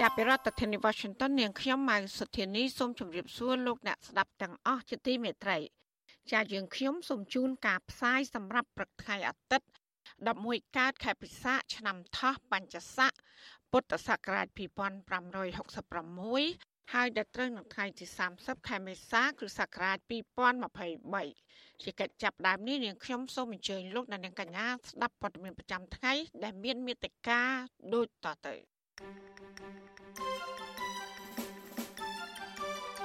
ចាប់ពីរដ្ឋធានី Washington នាងខ្ញុំម៉ៅសុធានីសូមជម្រាបសួរលោកអ្នកស្ដាប់ទាំងអស់ជាទីមេត្រីចាយើងខ្ញុំសូមជូនការផ្សាយសម្រាប់ព្រឹកថ្ងៃអាទិត្យ11កើតខែពិសាឆ្នាំថោះបញ្ញស័កពុទ្ធសករាជ2566ហើយដល់ត្រូវនៅថ្ងៃទី30ខែមេសាគ្រិស្តសករាជ2023ជាកិច្ចចាប់ដើមនេះនាងខ្ញុំសូមអញ្ជើញលោកអ្នកនាងកញ្ញាស្ដាប់ព័ត៌មានប្រចាំថ្ងៃដែលមានមេត្តាដូចតទៅ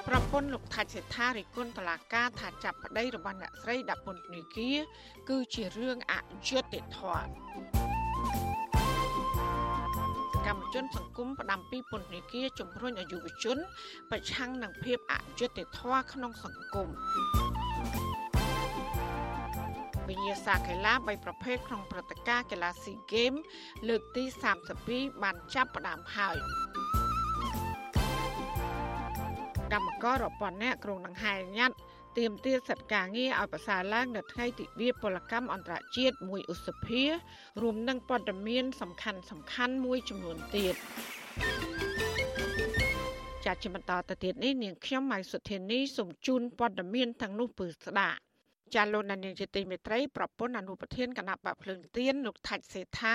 ប្រពន្ធលោកថាច់សេដ្ឋារិគុណតឡាការថាចាប់ប្តីរបស់អ្នកស្រីដាក់ពន្ធនាគារគឺជារឿងអយុត្តិធម៌កម្មជនសង្គមផ្ដាំពីពន្ធនាគារជំរុញឲ្យយុវជន ប្រឆាំងនឹងភាពអយុត្តិធម៌ក្នុងសង្គម វិញ្ញាសាកីឡាបីប្រភេទក្នុងព្រឹត្តិការណ៍កីឡាស៊ីហ្គេមលើកទី32បានចាប់ផ្ដើមហើយកម្មកររាប់ពាន់នាក់ក្រុងដង្ហែញ៉ាត់ទៀមទាសិទ្ធិការងារឲ្យប្រសើរឡើងនៅថ្ងៃទិវាពលកម្មអន្តរជាតិ1ឧសភារួមនឹងព័ត៌មានសំខាន់សំខាន់មួយចំនួនទៀតចាត់ជាបន្តទៅទៀតនេះនាងខ្ញុំម៉ៃសុធានីសូមជូនព័ត៌មានទាំងនោះពឺស្ដាប់ ចាលោកនានីជាទីមេត្រីប្រពន្ធអនុប្រធានគណៈបកភ្លើងទៀនលោកថាច់សេថា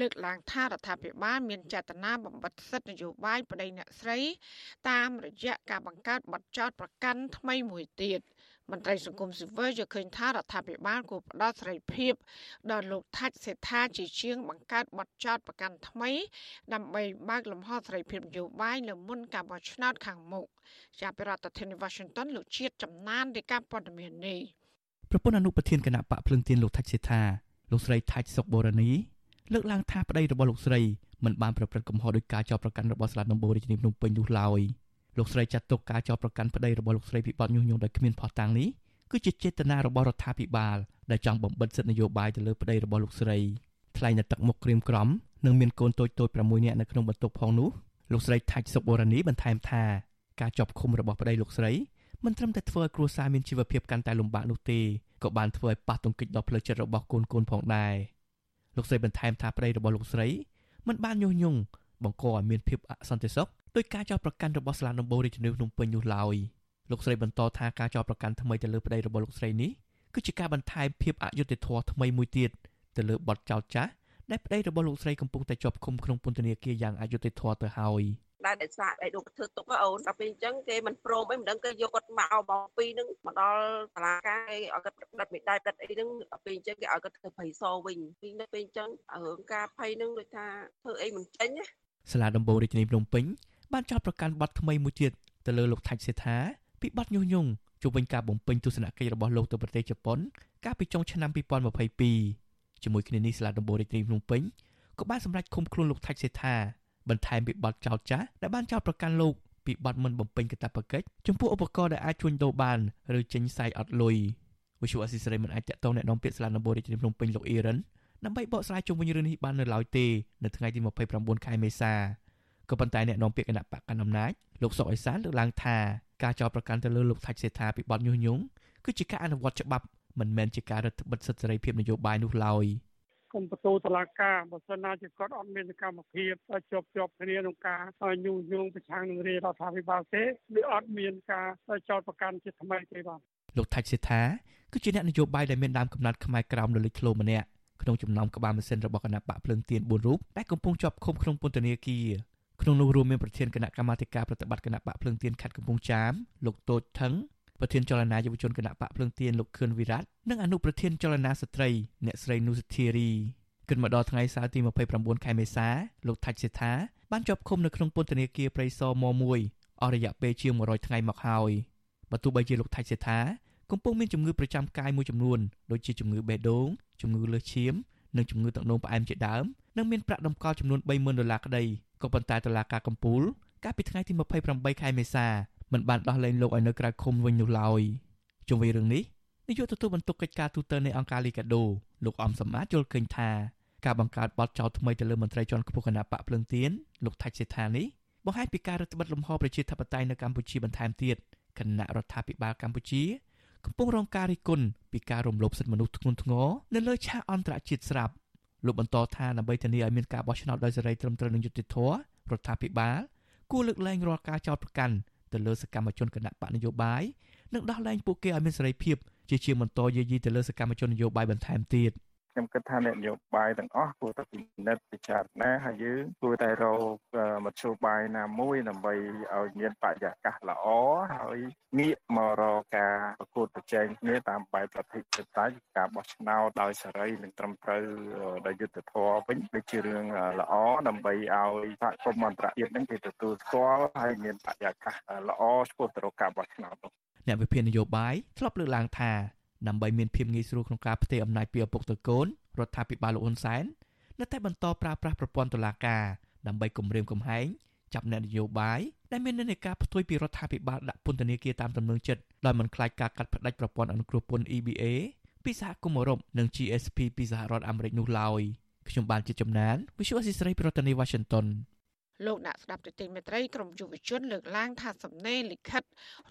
លើកឡើងថារដ្ឋាភិបាលមានចេតនាបំបិទសិទ្ធិនយោបាយប្តីអ្នកស្រី តាមរយៈការបង្កើតបទចោទប្រកាន់ថ្មីមួយទៀតមន្ត្រីសង្គមស៊ីវិលយល់ឃើញថារដ្ឋាភិបាលគួរផ្ដល់សេរីភាពដល់លោកថាច់សេថាជាជាងបង្កើតបទចោទប្រកាន់ថ្មី ដើម្បីបើកលំហសេរីភាពនយោបាយនៅមុនការបោះឆ្នោតខាងមុខជាប្រធានាធិបតី Washington លោកជាតិចំណាននៃការព័ត៌មាននេះ ប្រពន្ធអនុប្រធានគណៈបកភ្លឹងទៀនលោកថាច់សេថាលោកស្រីថាច់សុកបូរនីលើកឡើងថាប្តីរបស់លោកស្រីមិនបានប្រព្រឹត្តកំហុសដោយការចោទប្រកាន់របស់សាលាដំបូងរាជធានីភ្នំពេញនោះឡើយលោកស្រីចាត់ទុកការចោទប្រកាន់ប្តីរបស់លោកស្រីពីបទញុះញង់ដោយគ្មានភស្តុតាងនេះគឺជាចេតនារបស់រដ្ឋាភិបាលដែលចង់បំបិទសិទ្ធិនយោបាយទៅលើប្តីរបស់លោកស្រីថ្លែងនៅទឹកមុខក្រៀមក្រំនិងមានកូនតូចតូច6នាក់នៅក្នុងបន្ទប់ផងនោះលោកស្រីថាច់សុកបូរនីបន្ថែមថាការជាប់ឃុំរបស់ប្តីលោកស្រី មិនត្រឹមតែធ្វើឲ្យគ្រួសារមានជីវភាពកាន់តែលំបាកនោះទេក៏បានធ្វើឲ្យប៉ះទង្គិចដល់ផ្លូវចិត្តរបស់កូនកូនផងដែរលោកស្រីបន្ថែមថាប្តីរបស់លោកស្រីមិនបានញុះញង់បង្កឲ្យមានភាពអសន្តិសុខដោយការចោទប្រកាន់របស់សាលាដំបូងរាជធានីភ្នំពេញនោះឡើយលោកស្រីបន្តថាការចោទប្រកាន់ថ្មីទៅលើប្តីរបស់លោកស្រីនេះគឺជាការបន្ថែមភាពអយុត្តិធម៌ថ្មីមួយទៀតទៅលើបទចោទចាស់ដែលប្តីរបស់លោកស្រីកំពុងតែជាប់ឃុំក្នុងពន្ធនាគារយ៉ាងអយុត្តិធម៌ទៅហើយ។ ដែលដែលសាកដែលលោកធ្វើទុកអូនដល់ពេលអញ្ចឹងគេមិនព្រមអីមិនដឹងគេយកគាត់មកមកពីនឹងមកដល់សាលាការគេឲ្យគាត់ផ្ដិតមេដៃផ្ដិតអីហ្នឹងដល់ពេលអញ្ចឹងគេឲ្យគាត់ធ្វើភ័យសវិញពីនៅពេលអញ្ចឹងរឿងការភ័យហ្នឹងដូចថាធ្វើអីមិនចេញណាសាលាដំបូងរាជធានីភ្នំពេញបានចោទប្រកាន់បទថ្មីមួយទៀតទៅលើលោកថាច់សេថាពីបទញុះញង់ជុំវិញការបំពេញទស្សនកិច្ចរបស់លោកទៅប្រទេសជប៉ុន កាលពីចុងឆ្នាំ2022ជាមួយគ្នានេះសាលាដំបូងរាជធានីភ្នំពេញក៏បានសម្រេចឃុំខ្លួនលោកថាច់សេថា បន្ថែមពីបទចោទចាស់ដែលបានចោទប្រកាន់លោកពីបទមិនបំពេញកាតព្វកិច្ចចំពោះឧបករណ៍ដែលអាចជួញដូរបានឬចេញផ្សាយអត់លុយវិសុវអសិសរីមិនអាចតកតងអ្នកនាំពាក្យសាលាដំបូងរាជធានីភ្នំពេញលោកអ៊ីរ៉ានដើម្បីបកស្រាយជុំវិញរឿងនេះបាននៅឡើយទេនៅថ្ងៃទី29ខែមេសាក៏ប៉ុន្តែអ្នកនាំពាក្យគណៈបកកណ្ដាលអំណាចលោកសុកអេសានលើកឡើងថាការចោទប្រកាន់ទៅលើលោកថាច់សេដ្ឋាពីបទញុះញង់គឺជាការអនុវត្តច្បាប់មិនមែនជាការរដ្ឋបិទសិទ្ធិសេរីភាពនយោបាយនោះឡើយ។ គុំបន្ទូតឡាការបើសិនណាជាគាត់អត់មានសកម្មភាពជាប់ជាប់គ្នាក្នុងការញុះញង់ប្រឆាំងនឹងរាជរដ្ឋាភិបាលទេវាអត់មានការចោតប្រកាន់ជាថ្មីទេបាទលោកថាច់សេថាគឺជាអ្នកនយោបាយដែលមានដើមកំណត់ខ្មែរក្រោមនៅលេខធ្លោម្នាក់ក្នុងចំណោមក្បាលម៉ាស៊ីនរបស់គណៈបកភ្លើងទៀន4រូបដែលកំពុងជាប់ឃុំក្នុងពន្ធនាគារក្នុងនោះរួមមានប្រធានគណៈកម្មាធិការប្រតិបត្តិគណៈបកភ្លើងទៀនខេត្តកំពង់ចាមលោកតូចថង ប្រធានចលនាយុវជនគណៈបកភ្លើងទៀនលោកខឿនវិរៈនិងអនុប្រធានចលនាស្ត្រីអ្នកស្រីនុសធារីគិតមកដល់ថ្ងៃសៅរ៍ទី29ខែមេសាលោកថាច់សេថាបានជាប់ឃុំនៅក្នុងពន្ធនាគារព្រៃសរម1អស់រយៈពេលជាង100ថ្ងៃមកហើយបើទោះបីជាលោកថាច់សេថាកំពុងមានជំងឺប្រចាំកាយមួយចំនួនដូចជាជំងឺបេះដូងជំងឺលើសឈាមនិងជំងឺទឹកនោមផ្អែមជាដើមនិងមានប្រាក់តម្កល់ចំនួន30000ដុល្លារក្តីក៏ប៉ុន្តែតុលាការកំពូលកាលពីថ្ងៃទី28ខែមេសា មិនបានដោះលែងលោកឲ្យនៅក្រៅឃុំវិញនោះឡើយជុំវិញរឿងនេះនាយកទទួលបន្ទុកកិច្ចការទូតនៃអង្គការលីកាដូលោកអំសម្បត្តិយល់ឃើញថាការបង្កើតបទចោទថ្មីទៅលើមន្ត្រីជាន់ខ្ពស់គណៈបកភ្លឹងទៀនលោកថាច់សេដ្ឋានេះបង្ហាញពីការរដ្ឋបិទលំហប្រជាធិបតេយ្យនៅកម្ពុជាបន្ថែមទៀតគណៈរដ្ឋាភិបាលកម្ពុជាកំពុងរងការរិះគន់ពីការរំលោភសិទ្ធិមនុស្សធ្ងន់ធ្ងរនៅលើឆាកអន្តរជាតិស្រាប់លោកបន្តថាដើម្បីធានាឲ្យមានការបោះឆ្នោតដោយសេរីត្រឹមត្រូវនិងយុត្តិធម៌រដ្ឋាភិបាលគួរលើកលែងរាល់ការចោទប្រកាន់ ទៅលើសកម្មជនគណៈបកនយោបាយនិងដោះលែងពួកគេឲ្យមានសេរីភាពជាជាបន្តយាយីទៅលើសកម្មជននយោបាយបន្ថែមទៀត។ ខ្ញុំគិតថាអ្នកនយោបាយទាំងអស់គួរតែពិនិត្យពិចារណាហើយយើងគួរតែរកមធ្យោបាយណាមួយដើម្បីឲ្យមានបរិយាកាសល្អហើយងាកមករកការប្រកួតប្រជែងគ្នាតាមបែបប្រតិបត្តិតាការបោះឆ្នោតដោយសេរីនិងត្រឹមត្រូវដោយយុត្តិធម៌វិញដូចជារឿងល្អដើម្បីឲ្យសហគមន៍អន្តរជាតិនឹងគេទទួលស្គាល់ហើយមានបរិយាកាសល្អឆ្ពោះទៅរកការបោះឆ្នោតនោះអ្នកវិភាគនយោបាយធ្លាប់លើកឡើងថា ដើម្បីមានភាពងាយស្រួលក្នុងការផ្ទេរអំណាចពីឪពុកទៅកូនរដ្ឋាភិបាលលោកហ៊ុនសែននៅតែបន្តប្រើប្រាស់ប្រព័ន្ធតុលាការដើម្បីគម្រាមកំហែងចាប់អ្នកនយោបាយដែលមាននិន្នាការផ្ទុយពីរដ្ឋាភិបាលដាក់ពន្ធនាគារតាមទំនឹងចិត្តដោយមិនខ្លាចការកាត់ផ្តាច់ប្រព័ន្ធអនុគ្រោះពន្ធ EBA ពីសហគមន៍អឺរ៉ុបនិង GSP ពីសហរដ្ឋអាមេរិកនោះឡើយខ្ញុំបានជាចំណាន Visual Assisray ប្រធានាទី Washington លោកអ្នកស្ដាប់ទទីមេត្រីក្រមយុវជនលើកឡើងថាសំណេរលិខិត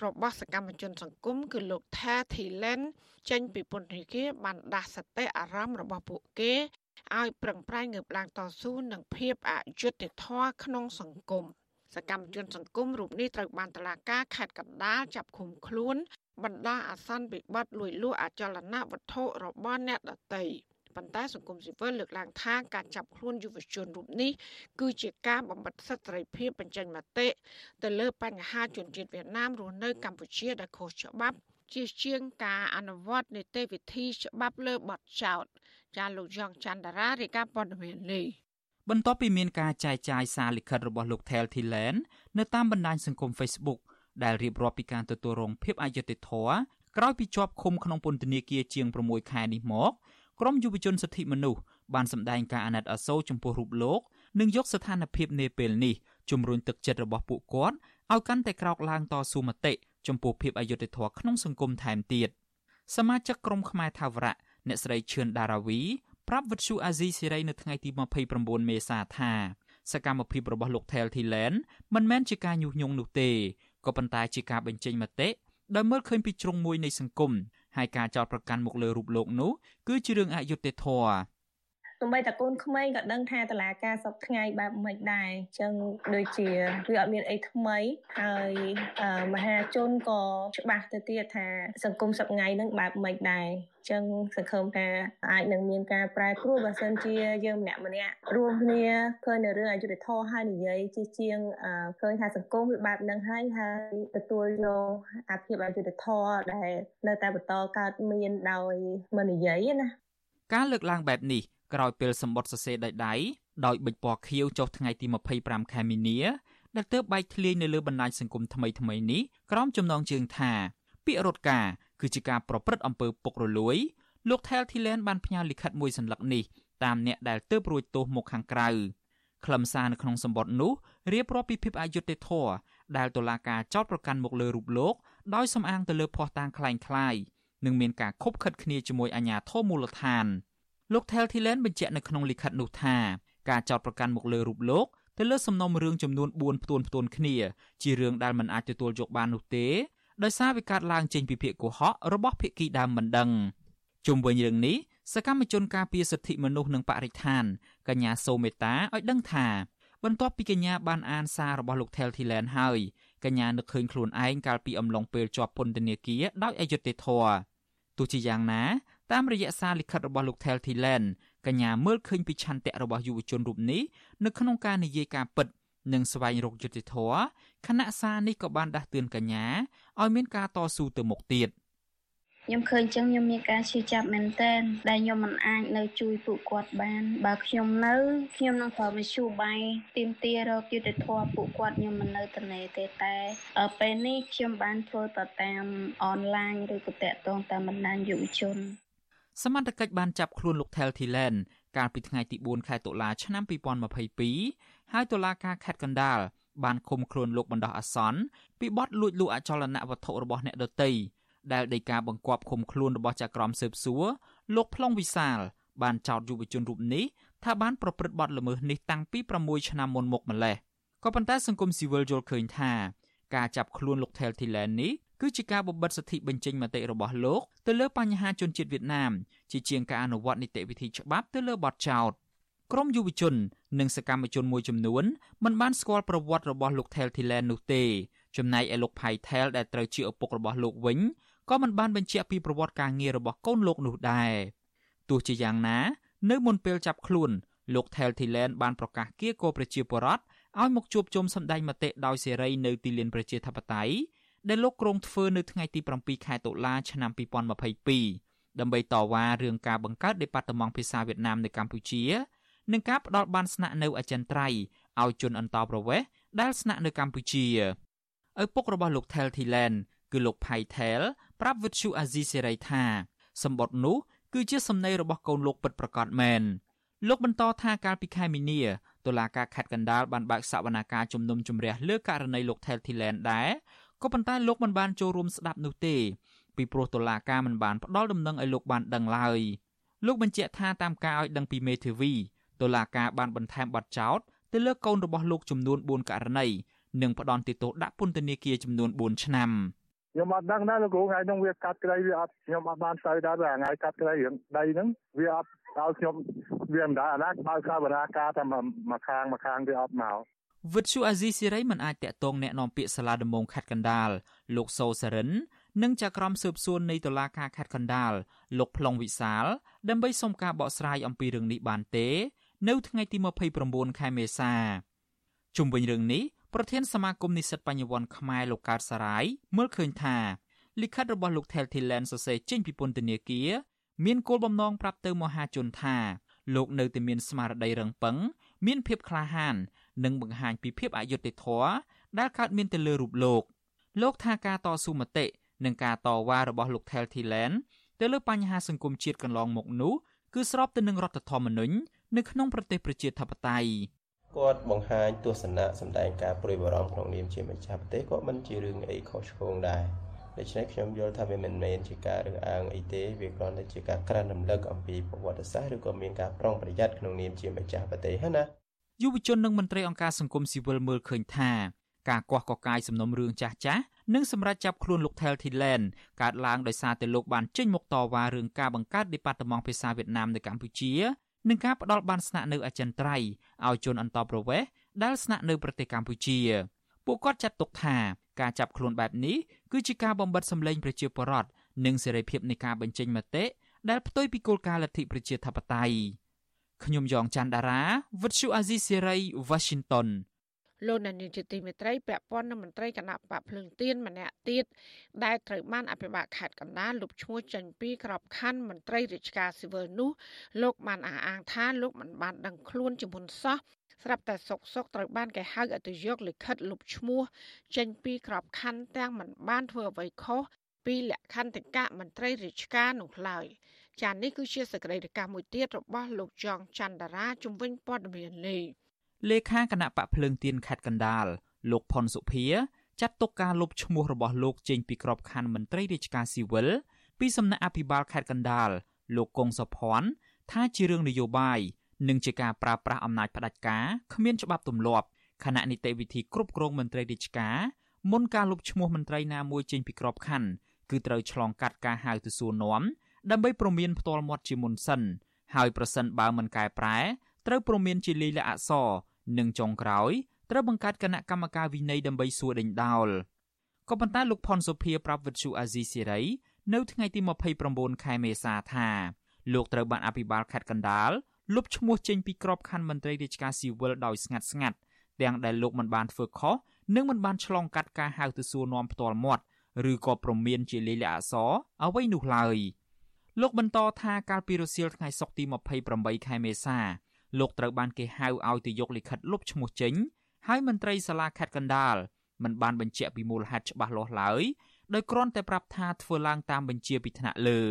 របស់សកម្មជនសង្គមគឺលោក Tha Thilen ចេញពីពន្ធនាគារបានដាស់សតិអារម្មណ៍របស់ពួកគេឲ្យប្រឹងប្រែងងើបឡើងតស៊ូនឹងភាពអយុត្តិធម៌ក្នុងសង្គមសកម្មជនសង្គមរូបនេះត្រូវបានតុលាការខេត្តកណ្ដាលចាប់ឃុំខ្លួនបណ្ដោះអាសន្នវិបត្តិលួចលួចអចលនវត្ថុរបស់អ្នកដទៃ ប៉ុន្តែសង្គមស៊ីវិលលើកឡើងថាការចាប់ខ្លួនយុវជនរូបនេះគឺជាការបំបិទសិទ្ធិសេរីភាពបញ្ចេញមតិទៅលើបញ្ហាជនជាតិវៀតណាមរស់នៅកម្ពុជាដែលខុសច្បាប់ជាជាងការអនុវត្តនីតិវិធីច្បាប់លើបទចោតចាលោកយ៉ងច័ន្ទរារាយការណ៍ព័ត៌មាននេះបន្ទាប់ពីមានការចែកចាយសារលិខិតរបស់លោក Tel Thilen នៅតាមបណ្ដាញសង្គម Facebook ដែលរៀបរាប់ពីការទទួលរងភាពអយុត្តិធម៌ក្រោយពីជាប់ឃុំក្នុងពន្ធនាគារជាង6ខែនេះមក ក្រមយុវជនសិទ្ធិមនុស្សបានសម្ដែងការអាណិតអាសូរចំពោះរូបលោកនិងយកស្ថានភាពនាពេលនេះជំរុញទឹកចិត្តរបស់ពួកគាត់ឲ្យកាន់តែក្រោកឡើងតស៊ូមតិចំពោះភាពអយុត្តិធម៌ក្នុងសង្គមថែមទៀតសមាជិកក្រុមខ្មែរថាវរៈអ្នកស្រីឈឿនដារាវីប្រាប់វិទ្យុអាស៊ីសេរីនៅថ្ងៃទី29មេសាថាសកម្មភាពរបស់លោក Tel Thilen មិនមែនជាការញុះញង់នោះទេក៏ប៉ុន្តែជាការបញ្ចេញមតិដោយមើលឃើញពីជ្រុងមួយនៃសង្គម ហើយការចោទប្រកាន់មកលើរូបលោកនោះគឺជារឿងអយុត្តិធម៌ ទោះបីតែកូនក្មេងក៏ដឹងថាតឡាការសពថ្ងៃបែបមិនដែរអញ្ចឹងដូចជាវាអត់មានអីថ្មីហើយមហាជនក៏ច្បាស់ទៅទៀតថាសង្គមសពថ្ងៃហ្នឹងបែបមិនដែរចឹងសង្ឃឹមថាអាចនឹងមានការប្រែប្រួលបើសិនជាយើងម្នាក់ម្នាក់រួមគ្នាឃើញនៅរឿងអយុត្តិធម៌ហើយនិយាយជាជាងឃើញថាសង្គមវាបែបហ្នឹងហើយហើយទទួលយកអាភិបអយុត្តិធម៌ដែលនៅតែបន្តកើតមានដោយមិននិយាយណាការលើកឡើងបែបនេះ ក្រោយពេលសម្បត្តិសរសេរដោយដៃដោយបិចពណ៌ខៀវចុះថ្ងៃទី25ខែមីនាដែលទើបបែកធ្លាយនៅលើបណ្ដាញសង្គមថ្មីថ្មីនេះក្រោមចំណងជើងថាពាក្យរត់ការគឺជាការប្រព្រឹត្តអំពើពុករលួយលោក Thel Thilen បានផ្ញើលិខិតមួយសន្លឹកនេះតាមអ្នកដែលទើបរួចទោសមកខាងក្រៅខ្លឹមសារនៅក្នុងសម្បត្តិនោះរៀបរាប់ពីភាពអយុត្តិធម៌ដែលតុលាការចោទប្រកាន់មកលើរូបលោកដោយសំអាងទៅលើភ័ស្តុតាងคล้ายៗនិងមានការខົບខិតគ្នាជាមួយអាជ្ញាធរមូលដ្ឋាន លោក Thel Thilen បញ្ជាក់នៅក្នុងលិខិតនោះថាការចោទប្រកាន់មកលើរូបលោកទៅលើសំណុំរឿងចំនួន4ផ្ទួនផ្ទួនគ្នាជារឿងដែលមិនអាចទទួលយកបាននោះទេដោយសារវាកើតឡើងចេញពីភាគកុហករបស់ភាគីដើមមិនដឹងជុំវិញរឿងនេះសកម្មជនការពារសិទ្ធិមនុស្សនិងបរិស្ថានកញ្ញាសូមេតាឲ្យដឹងថាបន្ទាប់ពីកញ្ញាបានអានសាររបស់លោក Tel Thilen ហើយកញ្ញានឹកឃើញខ្លួនឯងកាលពីអំឡុងពេលជាប់ពន្ធនាគារដោយអយុត្តិធម៌ទោះជាយ៉ាងណា តាមរយៈសារលិខិតរបស់លោក Tel Thilen កញ្ញាមើលឃើញពីឆន្ទៈរបស់យុវជនរូបនេះនៅក្នុងការនិយាយការពិតនិងស្វែងរកយុត្តិធម៌ខណៈសារនេះក៏បានដាស់តឿនកញ្ញាឲ្យមានការតស៊ូទៅមុខទៀតខ្ញុំឃើញចឹងខ្ញុំមានការឈឺចាប់មែនតើដែលខ្ញុំមិនអាចនៅជួយពួកគាត់បាន បើខ្ញុំនៅខ្ញុំនឹងប្រើមធ្យោបាយទៀមទារកយុត្តិធម៌ពួកគាត់ខ្ញុំមិននៅត្នេទេតែពេលនេះខ្ញុំបានធ្វើទៅតាមអនឡាញឬក៏តាក់ទងតាមបណ្ដាញយុវជន សមត្ថកិច្ចបានចាប់ខ្លួនលោក Tel Thilen កាលពីថ្ងៃទី4ខែតុលាឆ្នាំ2022ហើយតុលាការខេត្តកណ្ដាលបានឃុំខ្លួនលោកបណ្ដោះអាសន្នពីបទលួចលូកអចលនវត្ថុរបស់អ្នកដទៃដែលដីកាបង្គាប់ឃុំខ្លួនរបស់ចៅក្រមស៊ើបសួរលោកប្លង់វិសាល បានចោទយុវជនរូបនេះថាបានប្រព្រឹត្តបទល្មើសនេះតាំងពី6ឆ្នាំមុនមកម្លេះក៏ប៉ុន្តែសង្គមស៊ីវិលយល់ឃើញថាការចាប់ខ្លួនលោក Thel Thilen នេះ គឺជាការបំបិទសិទ្ធិបញ្ចេញមតិរបស់លោកទៅលើបញ្ហាជនជាតិវៀតណាមជាជាងការអនុវត្តនីតិវិធីច្បាប់ទៅលើបទចោទក្រមយុវជន និងសកម្មជនមួយចំនួនមិនបានស្គាល់ប្រវត្តិរបស់លោក Thel Thilen នោះទេចំណែកឯលោក Phai Thel ដែលត្រូវជាឪពុករបស់លោកវិញក៏មិនបានបញ្ជាក់ពីប្រវត្តិការងាររបស់កូនលោកនោះដែរទោះជាយ៉ាងណា នៅមុនពេលចាប់ខ្លួនលោក Thel Thilen បានប្រកាសគៀកោប្រជាពលរដ្ឋឲ្យមកជួបជុំសម្ដែងមតិដោយសេរីនៅទីលានប្រជាធិបតេយ្យ ដែលលោកគ្រងធ្វើនៅថ្ងៃទី7ខែតុលាឆ្នាំ2022ដើម្បីតវ៉ារឿងការបង្កើតដេប៉ាតឺម៉ង់ភាសាវៀតណាមនៅកម្ពុជានិងការផ្ដល់បានស្នាក់នៅអចិន្ត្រៃយ៍ឲ្យជនអន្តោប្រវេសន៍ដែលស្នាក់នៅកម្ពុជាឪពុករបស់លោក Thel Thilen គឺលោក Phai Thel ប្រាប់វិទ្យុអាស៊ីសេរីថាសម្បត្តិនោះគឺជាសំណេររបស់កូនលោកពិតប្រាកដមែនលោកបន្តថាកាលពីខែមីនាតុលាការខេត្តកណ្ដាលបានបើកសវនាការជំនុំជម្រះលើករណីលោក Thel Thilen ដែរ ក៏ប៉ុន្តែលោកមិនបានចូលរួមស្ដាប់នោះទេពីព្រោះតុលាការមិនបានផ្ដល់ដំណឹងឲ្យលោកបានដឹងឡើយលោកបញ្ជាក់ថាតាមការឲ្យដឹងពីមេធាវីតុលាការបានបន្ថែមបទចោទទៅលើកូនរបស់លោកចំនួន4ករណីនិងផ្ដន់ទោសដាក់ពន្ធនាគារចំនួន4ឆ្នាំខ្ញុំអត់ដឹងដែរលោកគ្រូថ្ងៃនោះវាកាត់ក្តីវាអត់ខ្ញុំអត់បានទៅដែរថ្ងៃកាត់ក្តីរឿងដីហ្នឹងវាអត់ដល់ខ្ញុំវាមិនដែរអាណាបើកបរាការតែមកខាងមកខាងវាអត់មក វិទ្យុអាស៊ីសេរីមិនអាចតាក់ទងแนะនាំពាក្យសាលាដំបងខេត្តកណ្ដាលលោកសូសរិននិងចៅក្រមស៊ើបសួរនៃតុលាការខេត្តកណ្ដាលលោកប្លង់វិសាលដើម្បីសុំការបកស្រាយអំពីរឿងនេះបានទេ នៅថ្ងៃទី29ខែមេសាជុំវិញរឿងនេះប្រធានសមាគមនិស្សិតបញ្ញវន្តខ្មែរលោកកើតសារាយមើលឃើញថាលិខិតរបស់លោក Thel Thilen សរសេរចេញពីពន្ធនាគារមានគោលបំណងប្រាប់ទៅមហាជនថាលោកនៅតែមានស្មារតីរឹងប៉ឹងមានភាពក្លាហាន និងបង្ហាញពីភាពអយុត្តិធម៌ដែលកើតមានទៅលើរូបលោកលោកថាការតស៊ូមតិនិងការតវ៉ារបស់លោក Thel Thilen ទៅលើបញ្ហាសង្គមជាតិកន្លងមកនោះគឺស្របទៅនឹងរដ្ឋធម្មនុញ្ញនៅក្នុងប្រទេសប្រជាធិបតេយ្យគាត់បង្ហាញទស្សនៈសម្ដែងការព្រួយបារម្ភក្នុងនាមជាម្ចាស់ប្រទេសក៏មិនជារឿងអីខុសឆ្គងដែរដូច្នេះខ្ញុំយល់ថាវាមិនមែនជាការរើសអើងអីទេវាគ្រាន់តែជាការក្រានរំលឹកអំពីប្រវត្តិសាស្ត្រឬក៏មានការប្រុងប្រយ័ត្នក្នុងនាមជាម្ចាស់ប្រទេសណា យុវជននិងមន្ត្រីអង្គការសង្គមស៊ីវិលមើលឃើញថាការកោះកកាយសំណុំរឿងចាស់ចាស់និងសម្រាប់ចាប់ខ្លួនលោក Thel Thilen កើតឡើងដោយសារតែលោកបានចេញមុខតវ៉ារឿងការបង្កើតដេប៉ាតឺម៉ង់ភាសាវៀតណាមនៅកម្ពុជានិងការផ្ដល់បានស្នាក់នៅអចិន្ត្រៃយ៍ឲ្យជនអន្តោប្រវេសន៍ដែលស្នាក់នៅប្រទេសកម្ពុជាពួកគាត់ចាត់ទុកថាការចាប់ខ្លួនបែបនេះគឺជាការបំបិទសម្លេងប្រជាពលរដ្ឋនិងសេរីភាពនៃការបញ្ចេញមតិដែលផ្ទុយពីគោលការណ៍លទ្ធិប្រជាធិបតេយ្យ ខ្ញុំយ៉ងច័ន្ទដារាវិទ្យុអាស៊ីសេរី Washington លោកនានីជាទីមេត្រីពាក់ព័ន្ធនឹងមន្ត្រីគណៈបកភ្លើងទៀនម្នាក់ទៀតដែលត្រូវបានអភិបាលខេត្តកណ្ដាលលុបឈ្មោះចេញពីក្របខ័ណ្ឌមន្ត្រីរាជការស៊ីវិលនោះលោកបានអះអាងថាលោកមិនបានដឹងខ្លួនជាមុនសោះស្រាប់តែសុកសុកត្រូវបានគេហៅឲ្យទៅយកលិខិតលុបឈ្មោះចេញពីក្របខ័ណ្ឌទាំងមិនបានធ្វើអ្វីខុសពីលក្ខន្តិកៈមន្ត្រីរាជការនោះឡើយ ចា៎នេះគឺជាសកម្មភាពមួយទៀតរបស់លោកចងច័ន្ទរាជំវិញព័ត៌មាននេះលេខាគណៈបកភ្លើងទៀនខេត្តកណ្ដាលលោកផុនសុភា ចាត់ទុកការលុបឈ្មោះរបស់លោកចេញពីក្របខ័ណ្ឌមន្ត្រីរាជការស៊ីវិលពីសំណាក់អភិបាលខេត្តកណ្ដាលលោកកុងសុភ័ណ្ឌថាជារឿងនយោបាយនិងជាការប្រើប្រាស់អំណាចផ្ដាច់ការគ្មានច្បាប់ទម្លាប់ខណៈនីតិវិធីគ្រប់គ្រងមន្ត្រីរាជការមុនការលុបឈ្មោះមន្ត្រីណាមួយចេញពីក្របខ័ណ្ឌគឺត្រូវឆ្លងកាត់ការហៅទៅសួរនាំ ដើម្បីប្រមានផ្ទាល់មាត់ជាមុនសិនហើយប្រសិនបើមិនកែប្រែត្រូវប្រមានជាលាយលក្ខណ៍អក្សរនិងចុងក្រោយត្រូវបង្កើតគណៈកម្មការវិន័យដើម្បីសួរដេញដោលក៏ប៉ុន្តែលោកផុនសុភាប្រាប់វិទ្យុអាស៊ីសេរីនៅថ្ងៃទី29ខែមេសាថាលោកត្រូវបានអភិបាលខេត្តកណ្ដាលលុបឈ្មោះចេញពីក្របខ័ណ្ឌមន្ត្រីរាជការស៊ីវិលដោយស្ងាត់ស្ងាត់ទាំងដែលលោកមិនបានធ្វើខុសនិងមិនបានឆ្លងកាត់ការហៅទៅសួរនាំផ្ទាល់មាត់ឬក៏ប្រមានជាលេខអក្សរអ្វីនោះឡើយ លោកបន្តថាកាលពីរសៀលថ្ងៃសុក្រទី28ខែមេសាលោកត្រូវបានគេហៅឲ្យទៅយកលិខិតលុបឈ្មោះចេញហើយមន្ត្រីសាលាខេត្តកណ្ដាលមិនបានបញ្ជាក់ពីមូលហេតុច្បាស់លាស់ឡើយដោយគ្រាន់តែប្រាប់ថាធ្វើឡើងតាមបញ្ជាពីថ្នាក់លើ